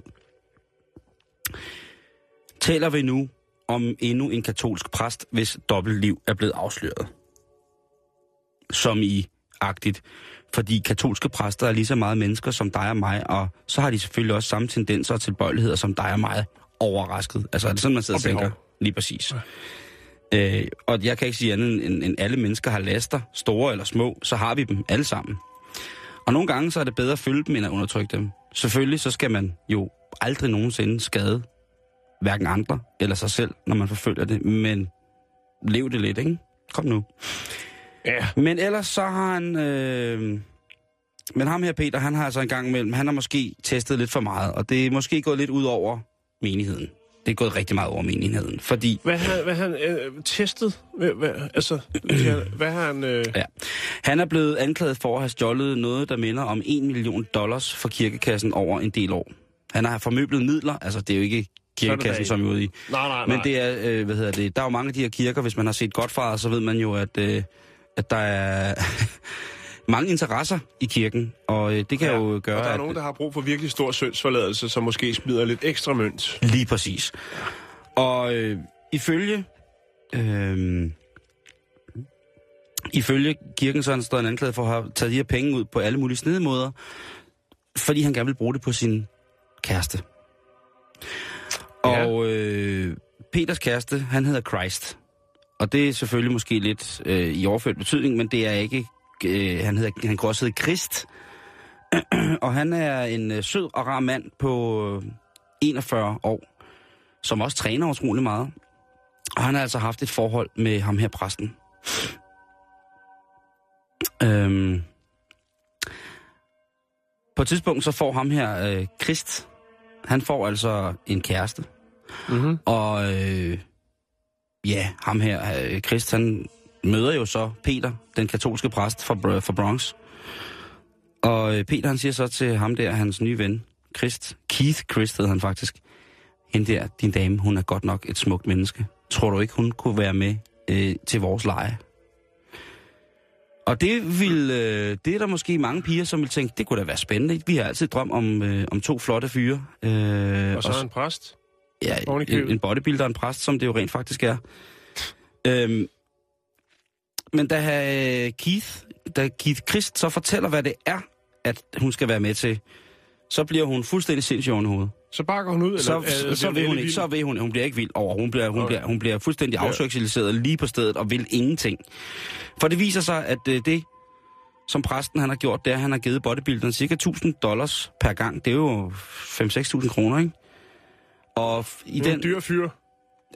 Taler vi nu om endnu en katolsk præst, hvis dobbeltliv er blevet afsløret. Som i agtigt. Fordi katolske præster er lige så meget mennesker som dig og mig, og så har de selvfølgelig også samme tendenser og tilbøjeligheder som dig og mig. Overrasket. Altså er det sådan, man sidder og Og tænker? Lige præcis. Øh, og jeg kan ikke sige andet, end, end alle mennesker har laster, store eller små, så har vi dem alle sammen. Og nogle gange så er det bedre at følge dem, end at undertrykke dem. Selvfølgelig så skal man jo aldrig nogensinde skade hverken andre eller sig selv, når man forfølger det, men lev det lidt, ikke? Kom nu. Ja. Men ellers så har han... Øh... Men ham her, Peter, han har altså en gang imellem, han har måske testet lidt for meget, og det er måske gået lidt ud over menigheden. Det er gået rigtig meget over menigheden, fordi Hvad har hvad har han øh, testet? Hvad, hvad, altså, hvad, har han... Øh, Ja. Han er blevet anklaget for at have stjålet noget, der minder om 1 million dollars fra kirkekassen over en del år. Han har formøblet midler, altså det er jo ikke kirkekassen, som er ude i. nej, nej, nej. Men det er, øh, hvad hedder det, der er jo mange af de her kirker, hvis man har set Godfather, så ved man jo, at, øh, at der er mange interesser i kirken, og øh, det kan ja. jo gøre, Og der er at, nogen, der har brug for virkelig stor syndsforladelse, som måske smider lidt ekstra mønt. Lige præcis. Og øh, ifølge... Øh, ifølge kirken, så er han en anklaget for at have taget de her penge ud på alle mulige snedemåder, fordi han gerne vil bruge det på sin kæreste. Ja. Og øh, Peters kæreste, han hedder Christ. Og det er selvfølgelig måske lidt øh, i overført betydning, men det er ikke... Øh, han, hedder, han kan også hedde Krist. og han er en øh, sød og rar mand på øh, 41 år, som også træner utrolig meget. Og han har altså haft et forhold med ham her præsten. Øhm, på et tidspunkt så får ham her, øh, Krist, han får altså en kæreste. Mm-hmm. Og øh, ja, ham her, øh, Krist, han møder jo så Peter, den katolske præst fra, fra Bronx. Og øh, Peter, han siger så til ham der, hans nye ven, Krist, Keith Krist hed han faktisk, hende der, din dame, hun er godt nok et smukt menneske. Tror du ikke, hun kunne være med øh, til vores leje? Og det, vil, øh, det er der måske mange piger, som vil tænke, det kunne da være spændende. Vi har altid drømt om, øh, om to flotte fyre. Øh, Og så er han præst. Ja, en, en bodybuilder og en præst, som det jo rent faktisk er. Øhm, men da øh, Keith, da Keith Christ så fortæller, hvad det er, at hun skal være med til, så bliver hun fuldstændig sindssyg oven i hovedet. Så bakker hun ud? Eller, Så, er- så, så vil hun ikke, så vil hun, hun bliver ikke vild over. Hun bliver, hun Okay. bliver, hun bliver fuldstændig Ja. afseksualiseret lige på stedet og vil ingenting. For det viser sig, at øh, det, som præsten han har gjort, det er, at han har givet bodybuilderen cirka 1000 dollars per gang. Det er jo 5-6.000 kroner, ikke? Og i er den... en dyr fyr.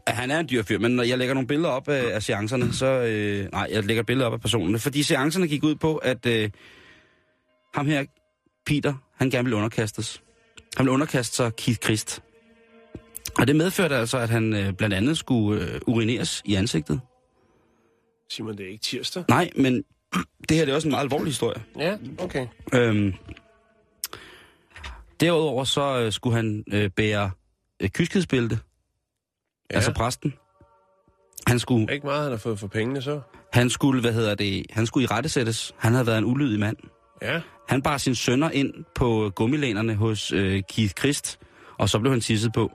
Han er en dyr fyr, men når jeg lægger nogle billeder op af, af seancerne, så... Øh, nej, jeg lægger billeder op af personerne. Fordi seancerne gik ud på, at øh, ham her, Peter, han gerne ville underkastes. Han ville underkaste sig Keith Christ. Og det medførte altså, at han øh, blandt andet skulle øh, urineres i ansigtet. Simon, det er ikke tirsdag. Nej, men det her det er også en meget alvorlig historie. Ja, okay. Øhm, derudover så øh, skulle han øh, bære øh, kyskhedsbælte, Ja. altså præsten. Han skulle, Ikke meget, han har fået for pengene så. han skulle, hvad hedder det, han skulle i rettesættes. Han havde været en ulydig mand. Ja. Han bar sine sønner ind på gummilænerne hos øh, Keith Christ, og så blev han tisset på.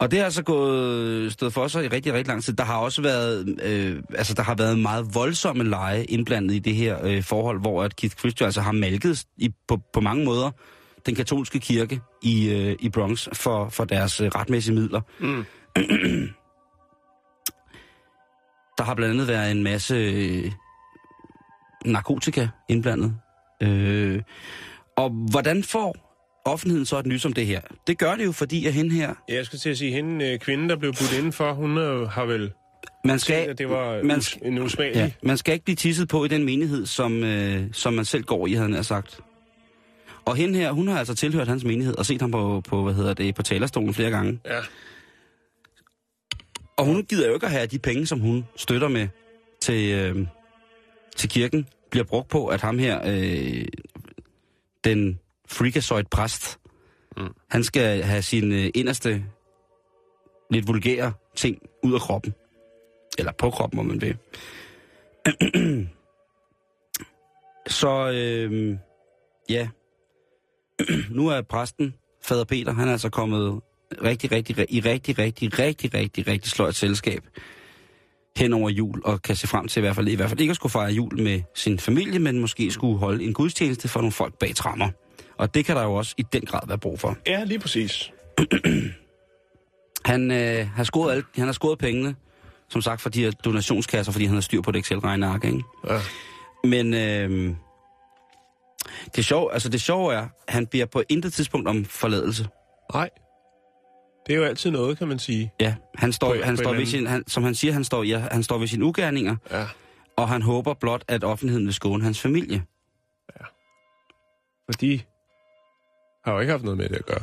Og det har altså gået stået for sig i rigtig, rigtig lang tid. Der har også været, øh, altså der har været meget voldsomme lege indblandet i det her øh, forhold, hvor at Keith Christ jo altså har malket i, på, på mange måder den katolske kirke i, øh, i Bronx for, for deres øh, retmæssige midler. Mm. Der har blandt andet været en masse øh, narkotika indblandet. Øh, og hvordan får offentligheden så et nyt som det her? Det gør det jo, fordi at hende her... Jeg skal til at sige, hende øh, kvinde, der blev budt indenfor, hun øh, har vel Man skal, at det var man, us- en usmagelig. ja, man skal ikke blive tisset på i den menighed, som, øh, som man selv går i, havde han sagt. Og hende her, hun har altså tilhørt hans menighed og set ham på, på, hvad hedder det, på talerstolen flere gange. ja. Og hun gider jo ikke at have de penge, som hun støtter med til, øh, til kirken, bliver brugt på, at ham her, øh, den freakazoid præst, mm. han skal have sin øh, inderste, lidt vulgære ting ud af kroppen. Eller på kroppen, må man vil. Så øh, ja, nu er præsten, fader Peter, han er altså kommet rigtig, rigtig, i rigtig, rigtig, rigtig, rigtig, rigtig sløjt selskab hen over jul, og kan se frem til i hvert fald, i hvert fald ikke at skulle fejre jul med sin familie, men måske skulle holde en gudstjeneste for nogle folk bag trammer. Og det kan der jo også i den grad være brug for. ja, lige præcis. Han, øh, har, scoret alle, han har scoret pengene, som sagt, for de her donationskasser, fordi han har styr på det Excel-regneark, ikke? Ja. Men øh, det, sjove, altså det sjove er, at han bliver på intet tidspunkt om forladelse. Nej. Det er jo altid noget, kan man sige. Ja, han står, På- han på står ved sin, han, som han siger, han står, ja, han står ved sine ugerninger, Ja. og han håber blot, at offentligheden vil skåne hans familie. For de har jo ikke haft noget med det at gøre.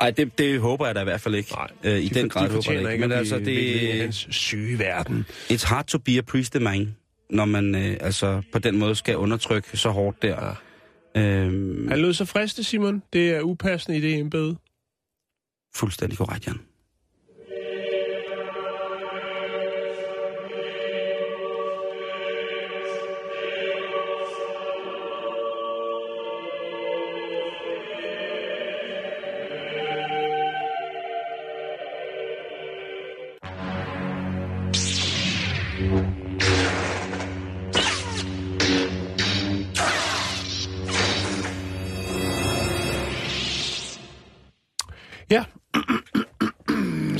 Nej, det, det håber jeg da i hvert fald ikke. Nej. Øh, I de, den grad de håber jeg ikke. ikke Men altså, det, hans syge verden. it's hard to be a priest of mine, når man øh, altså på den måde skal undertrykke så hårdt der. Ja. Øhm, Han lød så friste, Simon. Det er upassende i det embede. Fuldstændig korrekt, Jan. Ja.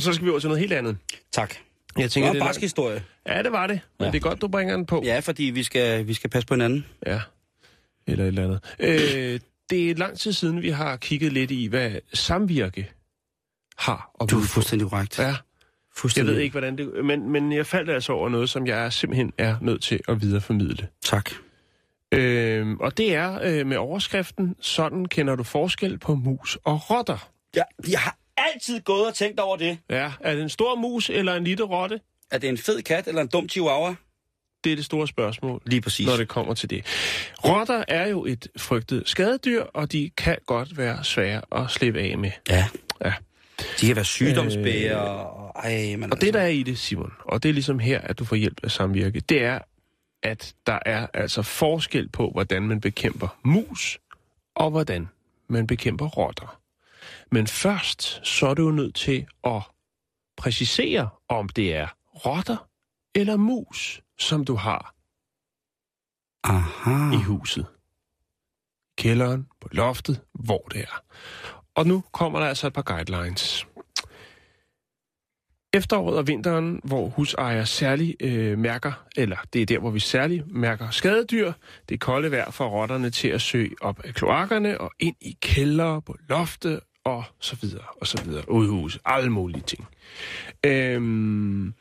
Så skal vi over til noget helt andet. Tak. Jeg Det tænker, var det en er barsk historie. Ja, det var det. Men Ja. det er godt, du bringer den på. Ja, fordi vi skal, vi skal passe på hinanden. Ja. Eller et eller andet. Øh, det er lang tid siden, vi har kigget lidt i, hvad samvirke har. Og Du er fuldstændig korrekt. Ja, jeg ved ikke, hvordan det... Men, men jeg faldt altså over noget, som jeg simpelthen er nødt til at videreformidle. Tak. Øh, og det er øh, med overskriften, sådan kender du forskel på mus og rotter. Ja, jeg har altid gået og tænkt over det. Ja, er det en stor mus eller en lille rotte? Er det en fed kat eller en dum chihuahua? Det er det store spørgsmål. Lige præcis. når det kommer til det. Rotter er jo et frygtet skadedyr, og de kan godt være svære at slippe af med. Ja. Ja. De kan være sygdomsbæger. og Ej, men Og det, der er i det, Simon, og det er ligesom her, at du får hjælp af samvirke, det er, at der er altså forskel på, hvordan man bekæmper mus, og hvordan man bekæmper rotter. Men først, så er du nødt til at præcisere, om det er rotter eller mus, som du har Aha. i huset. Kælderen, på loftet, hvor det er. Og nu kommer der altså et par guidelines. Efteråret og vinteren, hvor husejere særlig øh, mærker, eller det er der, hvor vi særlig mærker skadedyr, det er kolde vejr for rotterne til at søge op af kloakkerne og ind i kældre, på loftet og så videre, og så videre, udhus, alle mulige ting. Øhm,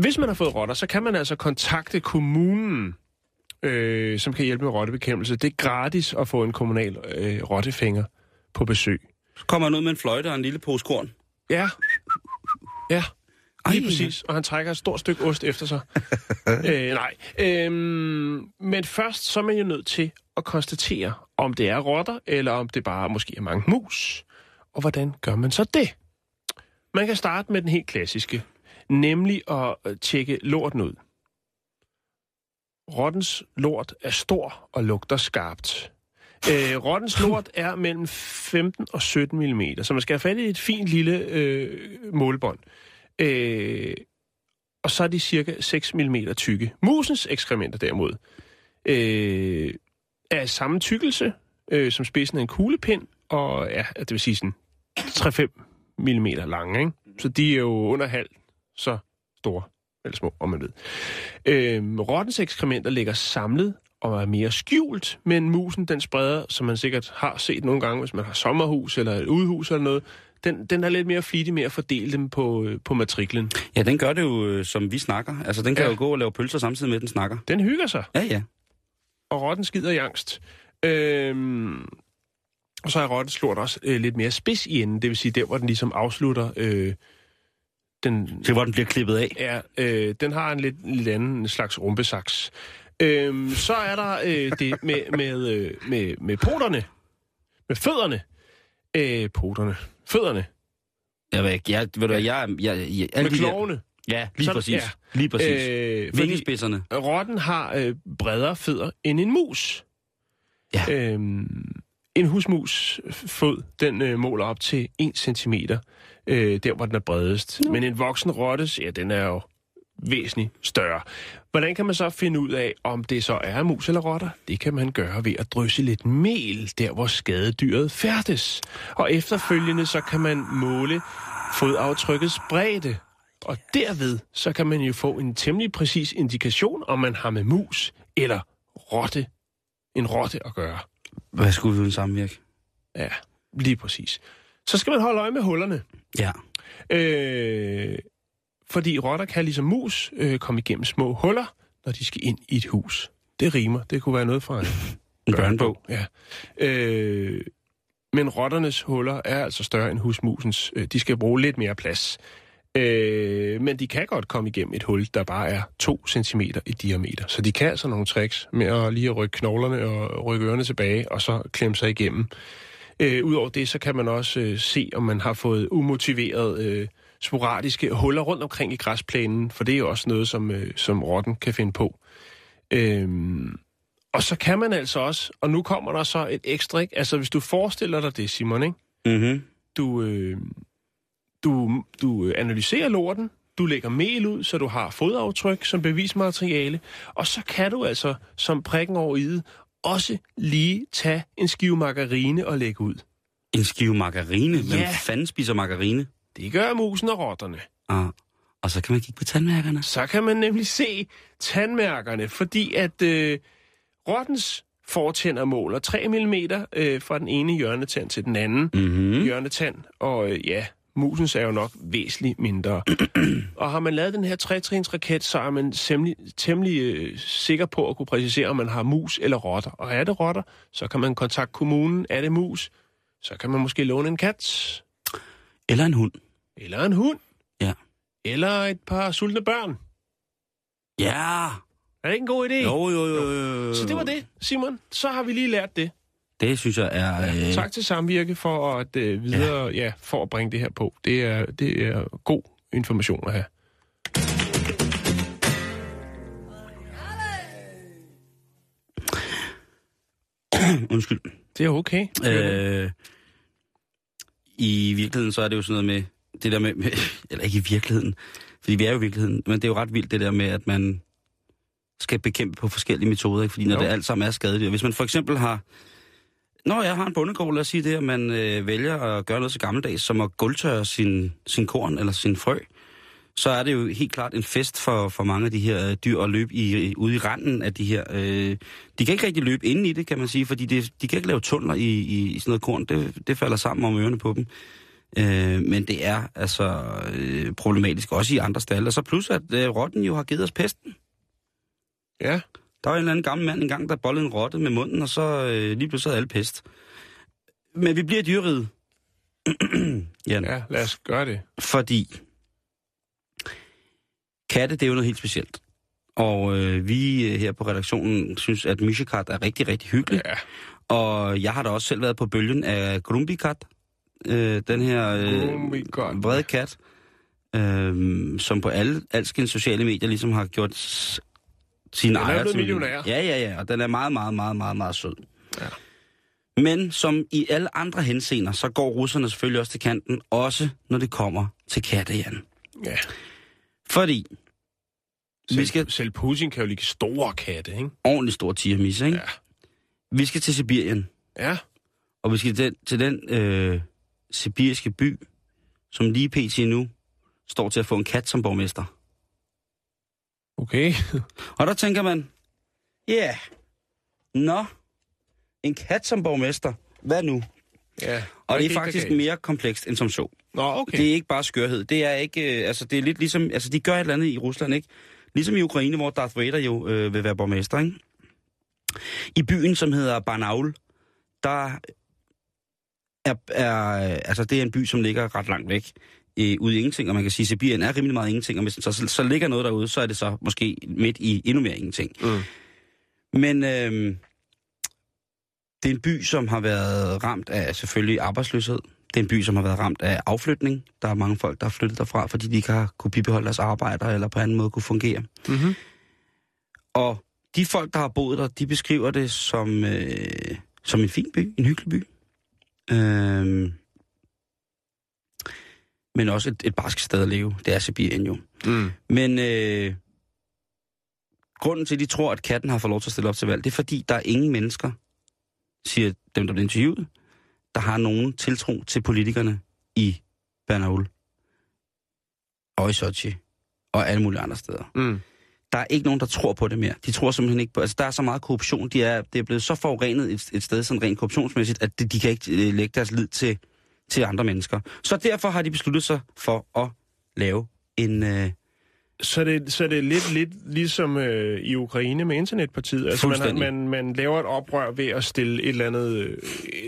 hvis man har fået rotter, så kan man altså kontakte kommunen, øh, som kan hjælpe med rottebekæmpelse. Det er gratis at få en kommunal øh, rottefænger på besøg. Så kommer han ud med en fløjte og en lille pose korn. Ja. Ja, lige præcis. Og han trækker et stort stykke ost efter sig. øh, nej. Øhm, men først så er man jo nødt til at konstatere, om det er rotter, eller om det bare måske er mange mus. Og hvordan gør man så det? Man kan starte med den helt klassiske. nemlig at øh, tjekke lorten ud. Rottens lort er stor og lugter skarpt. Øh, rottens lort er mellem 15 og 17 mm, så man skal have fat i et fint lille øh, målbånd. Øh, og så er de cirka 6 mm tykke. Musens ekskrementer derimod øh, af samme tykkelse øh, som spidsen af en kuglepind, og ja, det vil sige sådan 3-5 mm lange. Ikke? Så de er jo under halv så store, eller små, om man ved. Øh, rottens ekskrementer ligger samlet og er mere skjult, men musen, den spreder, som man sikkert har set nogle gange, hvis man har sommerhus eller et udhus eller noget, den, den er lidt mere flittig med at fordele dem på, øh, på matriklen. Ja, den gør det jo, øh, som vi snakker. Altså, den kan Ja. jo gå og lave pølser samtidig med, at den snakker. Den hygger sig, Ja, ja. Og rotten skider i angst. Øhm, og så er rottens lort også øh, lidt mere spids i enden, det vil sige der, hvor den ligesom afslutter øh, den, Til hvor den bliver klippet af. Ja, øh, den har en lidt, lidt anden slags rumpesaks. Øhm, så er der øh, det med, med, øh, med, med poterne. Med fødderne. Øh, poterne. Fødderne. Jeg ved ikke, jeg, ved du jeg, jeg, jeg, jeg alle Med klovene. Ja, lige Så- præcis. ja. Lige præcis. Øh, Vingespidserne. rotten har øh, bredere fødder end en mus. Ja. Øhm, en husmus fod, den øh, måler op til 1 cm, øh, der hvor den er bredest. Men en voksen rottes, ja, den er jo væsentligt større. Hvordan kan man så finde ud af, om det så er mus eller rotter? Det kan man gøre ved at drysse lidt mel, der hvor skadedyret færdes. Og efterfølgende så kan man måle fodaftrykkets bredde. Og derved så kan man jo få en temmelig præcis indikation, om man har med mus eller rotte, en rotte at gøre. Hvad skulle vi uden samvirke? Ja, lige præcis. Så skal man holde øje med hullerne. Ja. Øh, fordi rotter kan ligesom mus øh, komme igennem små huller, når de skal ind i et hus. Det rimer. Det kunne være noget fra en En børnebog. Ja. Øh, men rotternes huller er altså større end husmusens. Øh, De skal bruge lidt mere plads. Øh, men de kan godt komme igennem et hul, der bare er 2 cm i diameter. Så de kan altså nogle tricks med at lige at rykke knoglerne og rykke ørerne tilbage, og så klemme sig igennem. Øh, Udover det, så kan man også øh, se, om man har fået umotiveret øh, sporadiske huller rundt omkring i græsplænen, for det er jo også noget, som, øh, som rotten kan finde på. Øhm, og så kan man altså også, og nu kommer der så et ekstra, ikke? altså hvis du forestiller dig det, Simon, ikke? Mm-hmm. Du, øh, du, du analyserer lorten, du lægger mel ud, så du har fodaftryk som bevismateriale, og så kan du altså som prikken over i også lige tage en skive margarine og lægge ud. En skive margarine. Hvem Ja. fanden spiser margarine? Det gør musen og rotterne. Ah. Og så kan man kigge på tandmærkerne. Så kan man nemlig se tandmærkerne, fordi at øh, rottens fortænder måler 3 mm øh, fra den ene hjørnetand til den anden Mm-hmm. mm. hjørnetand, og øh, ja, musens er jo nok væsentligt mindre. og har man lavet den her tretrins raket, så er man temmelig, temmelig øh, sikker på at kunne præcisere, om man har mus eller rotter. Og er det rotter, så kan man kontakte kommunen. Er det mus, så kan man måske låne en kat, Eller en hund. eller en hund, Ja. eller et par sultne børn. Ja. Er det ikke en god idé? Jo, jo, jo, jo. Så det var det, Simon. Så har vi lige lært det. Det synes jeg er... Øh, Tak til Samvirke for at øh, videre, ja. ja, for at bringe det her på. Det er, det er god information at have. Undskyld. Det er okay. Øh, I virkeligheden, så er det jo sådan noget med... Det der med, med... Eller ikke i virkeligheden. Fordi vi er jo i virkeligheden. Men det er jo ret vildt, det der med, at man skal bekæmpe på forskellige metoder. Ikke? Fordi når Jo. det alt sammen er skadedyr. Hvis man for eksempel har... Når jeg har en bondegård, lad os sige det, at man øh, vælger at gøre noget så gammeldags, som at gulvtørre sin, sin korn eller sin frø, så er det jo helt klart en fest for, for mange af de her øh, dyr at løbe i, øh, ude i randen af de her. Øh, de kan ikke rigtig løbe ind i det, kan man sige, fordi det, de kan ikke lave tunneler i, i, i sådan noget korn. Det, det falder sammen om ørerne på dem. Øh, men det er altså øh, problematisk også i andre stalle. Og så plus, at øh, rotten jo har givet os pesten. Ja, der var en eller anden gammel mand engang, der bollede en rotte med munden, og så øh, lige pludselig havde alle pest. Men vi bliver dyreriget. Jan. ja, lad os gøre det. Fordi katte, det er jo noget helt specielt. Og øh, vi øh, her på redaktionen synes, at Mishikat er rigtig, rigtig hyggelig. Ja, Og jeg har da også selv været på bølgen af Grumbikat. Øh, den her øh, vrede kat. øh, som på alle alskens sociale medier ligesom har gjort sin Den er ejer blevet til- millionær. Ja, ja, ja, og den er meget, meget, meget, meget, meget sød. Ja. Men som i alle andre henseender, så går russerne selvfølgelig også til kanten, også når det kommer til katte, Jan. Ja. Fordi Selv, vi skal selv Putin kan jo lide store katte, ikke? ordentligt stor tigermisse, ikke? Ja. Vi skal til Sibirien, Ja. og vi skal til den, til den øh, sibiriske by, som lige pt. nu står til at få en kat som borgmester. Okay. Og der tænker man, ja, yeah. nå, en kat som borgmester, hvad nu? Ja. Og det er faktisk mere komplekst end som så. Nå, okay. Det er ikke bare skørhed. Det er ikke, øh, altså det er lidt ligesom, altså de gør et eller andet i Rusland, ikke? Ligesom i Ukraine, hvor Darth Vader jo øh, vil være borgmester, ikke? I byen, som hedder Barnaul, der er, er, altså det er en by, som ligger ret langt væk øh, ude i ingenting, og man kan sige, at Sibirien er rimelig meget ingenting, og hvis så, så, ligger noget derude, så er det så måske midt i endnu mere ingenting. Mm. Men øh, det er en by, som har været ramt af selvfølgelig arbejdsløshed. Det er en by, som har været ramt af afflytning. Der er mange folk, der har flyttet derfra, fordi de ikke har kunne bibeholde deres arbejder eller på anden måde kunne fungere. Mm-hmm. Og de folk, der har boet der, de beskriver det som, øh, som en fin by, en hyggelig by. Øh, men også et, et barsk sted at leve. Det er Sibirien jo. Mm. Men øh, grunden til, at de tror, at katten har fået lov til at stille op til valg, det er fordi, der er ingen mennesker, siger dem, der bliver interviewet, der har nogen tiltro til politikerne i Bernaul og i Sochi og alle mulige andre steder. Mm. Der er ikke nogen, der tror på det mere. De tror simpelthen ikke på... Altså, der er så meget korruption. De er, det er blevet så forurenet et, et sted, sådan rent korruptionsmæssigt, at de, de kan ikke øh, lægge deres lid til, til andre mennesker. Så derfor har de besluttet sig for at lave en... Øh, Så det, så det er lidt, lidt ligesom øh, i Ukraine med internetpartiet. Altså man, har, man, man laver et oprør ved at stille et eller andet, øh,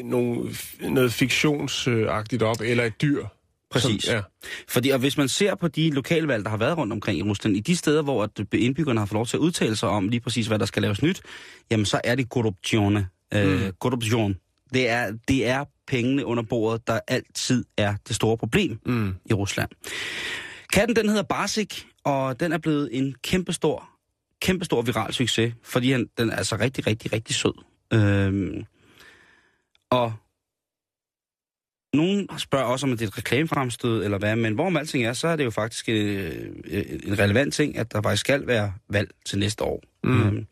nogle, noget fiktionsagtigt op, eller et dyr. Præcis. Som, ja. Fordi og hvis man ser på de lokalvalg, der har været rundt omkring i Rusland, i de steder, hvor at indbyggerne har fået lov til at udtale sig om lige præcis, hvad der skal laves nyt, jamen så er det korruption. Øh, Mm. korruption. Det er, det er pengene under bordet, der altid er det store problem Mm. i Rusland. Katten, den hedder Barsik, og den er blevet en kæmpestor, kæmpestor viral succes, fordi han, den er altså rigtig, rigtig, rigtig sød. Øhm, og nogen spørger også, om det er et reklamefremstød eller hvad, men hvorom alting er, så er det jo faktisk øh, øh, en relevant ting, at der faktisk skal være valg til næste år. Mm. Øhm,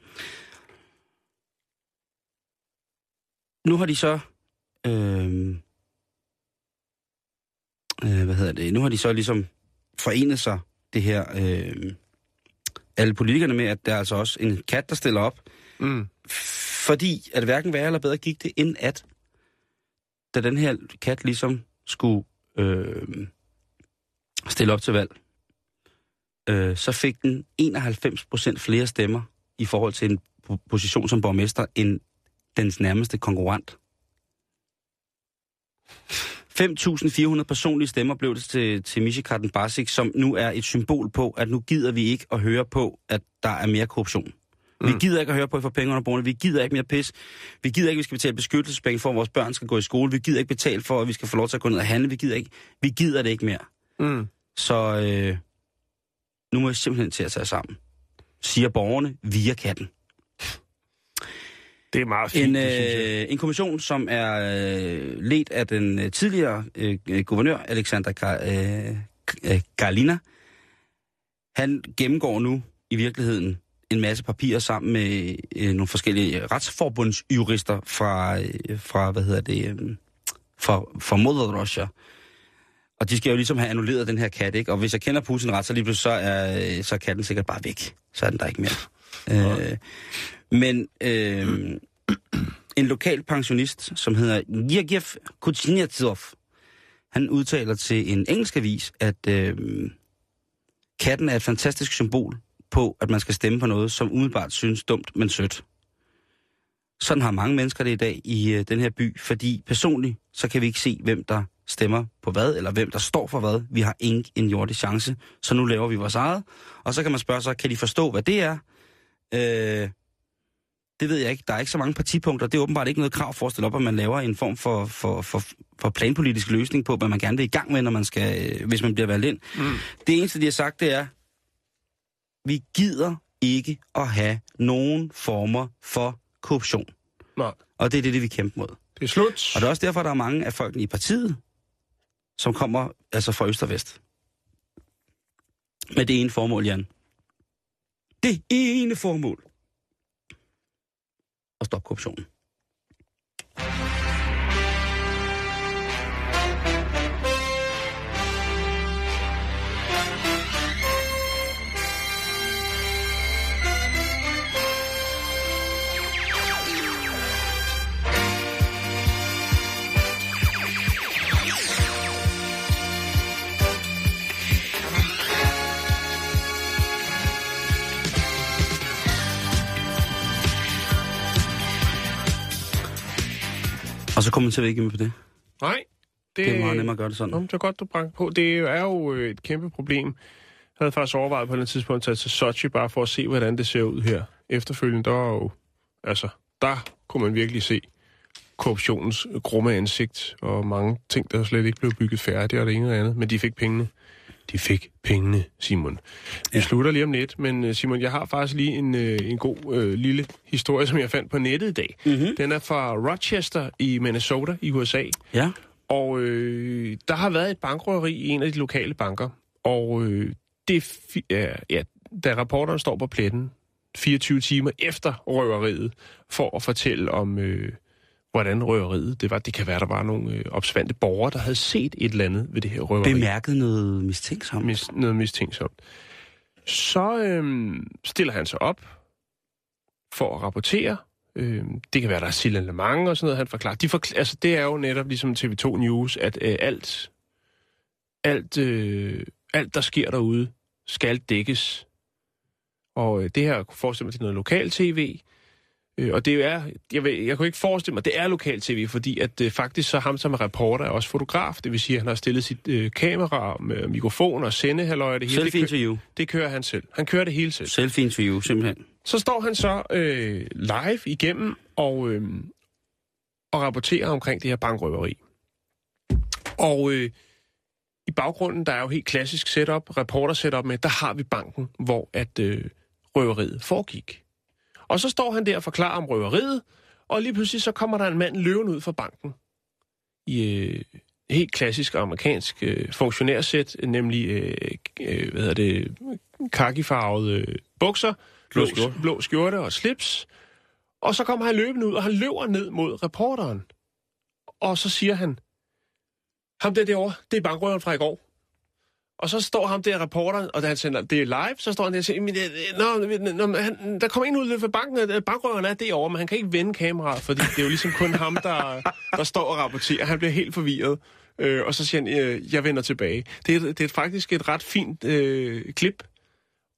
nu har de så... Øh, øh, hvad hedder det? Nu har de så ligesom forenet sig, det her... Øh, alle politikerne med, at der er altså også en kat, der stiller op. Mm. Fordi, at hverken værre eller bedre gik det, end at, da den her kat ligesom skulle øh, stille op til valg, øh, så fik den 91 procent flere stemmer i forhold til en po- position som borgmester, end dens nærmeste konkurrent. 5.400 personlige stemmer blev det til, til Mishikaten Basic, som nu er et symbol på, at nu gider vi ikke at høre på, at der er mere korruption. Vi Mm. gider ikke at høre på, at vi får penge under bordene. Vi gider ikke mere pis. Vi gider ikke, at vi skal betale beskyttelsespenge for, at vores børn skal gå i skole. Vi gider ikke betale for, at vi skal få lov til at gå ned og handle. Vi gider ikke. Vi gider det ikke mere. Mm. Så øh, nu må jeg simpelthen til at tage sammen. Siger borgerne via katten. Det er meget fint, En, øh, en kommission, som er øh, ledt af den øh, tidligere øh, guvernør, Alexander Ka- øh, øh. Han gennemgår nu i virkeligheden en masse papirer sammen med øh, nogle forskellige retsforbundsjurister fra, øh, fra hvad hedder det, øh, fra, fra Mother Russia. Og de skal jo ligesom have annulleret den her kat, ikke? Og hvis jeg kender Putin ret, så lige pludselig så er, øh, så er katten sikkert bare væk. Så er den der ikke mere. Øh, men øh, en lokal pensionist, som hedder Yergev Kuznetsov, han udtaler til en engelsk avis, at øh, katten er et fantastisk symbol på, at man skal stemme på noget, som umiddelbart synes dumt, men sødt. Sådan har mange mennesker det i dag i øh, den her by, fordi personligt, så kan vi ikke se, hvem der stemmer på hvad, eller hvem der står for hvad. Vi har ingen en jordig chance, så nu laver vi vores eget. Og så kan man spørge sig, kan de forstå, hvad det er? Øh, Det ved jeg ikke. Der er ikke så mange partipunkter. Det er åbenbart ikke noget krav for at stille op, at man laver en form for, for, for, for planpolitisk løsning på, hvad man gerne vil i gang med, når man skal, øh, hvis man bliver valgt ind. Mm. Det eneste, de har sagt, det er, vi gider ikke at have nogen former for korruption. Nej, Og det er det, det vi kæmper mod. det er slut. Og det er også derfor, der er mange af folkene i partiet, som kommer altså fra øst og vest. Med det ene formål, Jan. Det ene formål. At stoppe korruptionen. Og så kommenterer vi ikke med på det. Nej, det, Det er meget nemmere at gøre det sådan. Nå, det er godt, du brang på. Det er jo øh, et kæmpe problem. Jeg havde faktisk overvejet på et tidspunkt at tage til Sochi, bare for at se, hvordan det ser ud her. Efterfølgende, der var jo... Altså, der kunne man virkelig se korruptionens grumme ansigt, og mange ting, der slet ikke blev bygget færdigt, og det ene og det andet. Men de fik pengene. De fik pengene, Simon. Vi ja. Slutter lige om lidt, men øh, Simon, jeg har faktisk lige en, øh, en god øh, lille historie, som jeg fandt på nettet i dag. Mm-hmm. Den er fra Rochester i Minnesota i USA. Ja. Og øh, der har været et bankrøveri i en af de lokale banker. Og øh, det er ja, ja, da rapporteren står på pletten 24 timer efter røveriet, for at fortælle om, øh, hvordan røveriet det var. Det kan være, der var nogle øh, opsvandte borgere, der havde set et eller andet ved det her røveri. Bemærket noget mistænksomt. Mis, noget mistænksomt. Så øh, stiller han sig op for at rapportere. Øh, det kan være, der er signalement og sådan noget, han forklarer. De forkl- altså, det er jo netop ligesom TV2 News, at øh, alt, alt, øh, alt, der sker derude, skal dækkes. Og øh, det her, kunne forestille mig, det er noget lokal tv. Øh, og det er, jeg, ved, jeg kunne ikke forestille mig, det er lokal tv, fordi at øh, faktisk så ham som er reporter er også fotograf. Det vil sige, at han har stillet sit øh, kamera med mikrofon og sendehalløj. Det hele. Det, kø- Selfie-interview. det kører han selv. Han kører det hele selv. Selfie-interview, simpelthen. Så står han så øh, live igennem og, øh, og rapporterer omkring det her bankrøveri. Og øh, i baggrunden, der er jo helt klassisk setup, reporter setup med, der har vi banken, hvor at øh, røveriet foregik. Og så står han der og forklarer om røveriet, og lige pludselig så kommer der en mand løven ud fra banken. I øh, helt klassisk amerikansk øh, funktionærsæt, nemlig øh, øh, hvad hedder det, kakifarvede øh, bukser, blå, skjorte. blå skjorte og slips. Og så kommer han løbende ud, og han løber ned mod reporteren. Og så siger han, ham der derovre, det er bankrøveren fra i går. Og så står ham der reporteren, og da han sender det er live, så står han der og siger, "Men, øh, nå, nå, han, der kommer en ud fra banken, øh, bankrøveren er derovre, men han kan ikke vende kameraet, fordi det er jo ligesom kun ham, der, der står og rapporterer. Han bliver helt forvirret. Øh, og så siger han, øh, jeg vender tilbage. Det er, det er faktisk et ret fint øh, klip,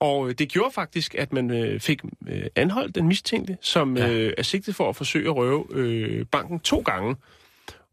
og øh, det gjorde faktisk, at man øh, fik øh, anholdt den mistænkte, som Ja. øh, er sigtet for at forsøge at røve øh, banken to gange.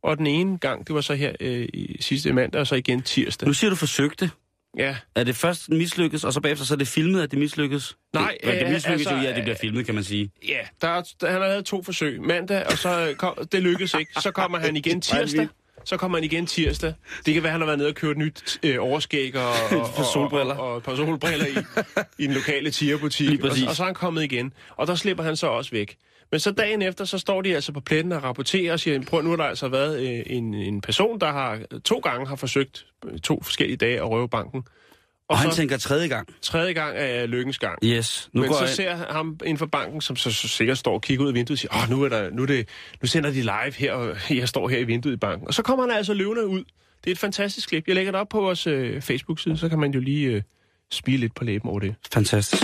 Og den ene gang, det var så her øh, i sidste mandag, og så igen tirsdag. Nu siger du forsøgte. Ja, Er det først mislykkes, og så bagefter så er det filmet, at det mislykkes? Nej, det, det øh, mislykkes altså, jo at det bliver filmet, kan man sige. ja der, er- der, han har lavet to forsøg. Mandag, og så kom, det lykkedes ikke. Så kommer han igen Det tirsdag. Så kommer han igen tirsdag. Det kan være, han har været nede og købt et nyt øh, overskæg og, og, par solbriller. og, og, og et par solbriller i, i den lokale tierbutik. Og, og så er han kommet igen. Og der slipper han så også væk. Men så dagen efter, så står de altså på pletten og rapporterer og siger, prøv nu har der altså været øh, en, en person, der har to gange har forsøgt øh, to forskellige dage at røve banken. Og, og han så tænker tredje gang. tredje gang er lykkens gang. Yes, nu Men går så jeg... ser ham inden for banken, som så, så sikkert står og kigger ud af vinduet og siger, Åh, nu, er der, nu, er det, nu sender de live her, og jeg står her i vinduet i banken. Og så kommer han altså løvende ud. Det er et fantastisk klip. Jeg lægger det op på vores øh, Facebook-side, så kan man jo lige øh, spille lidt på læben over det. Fantastisk.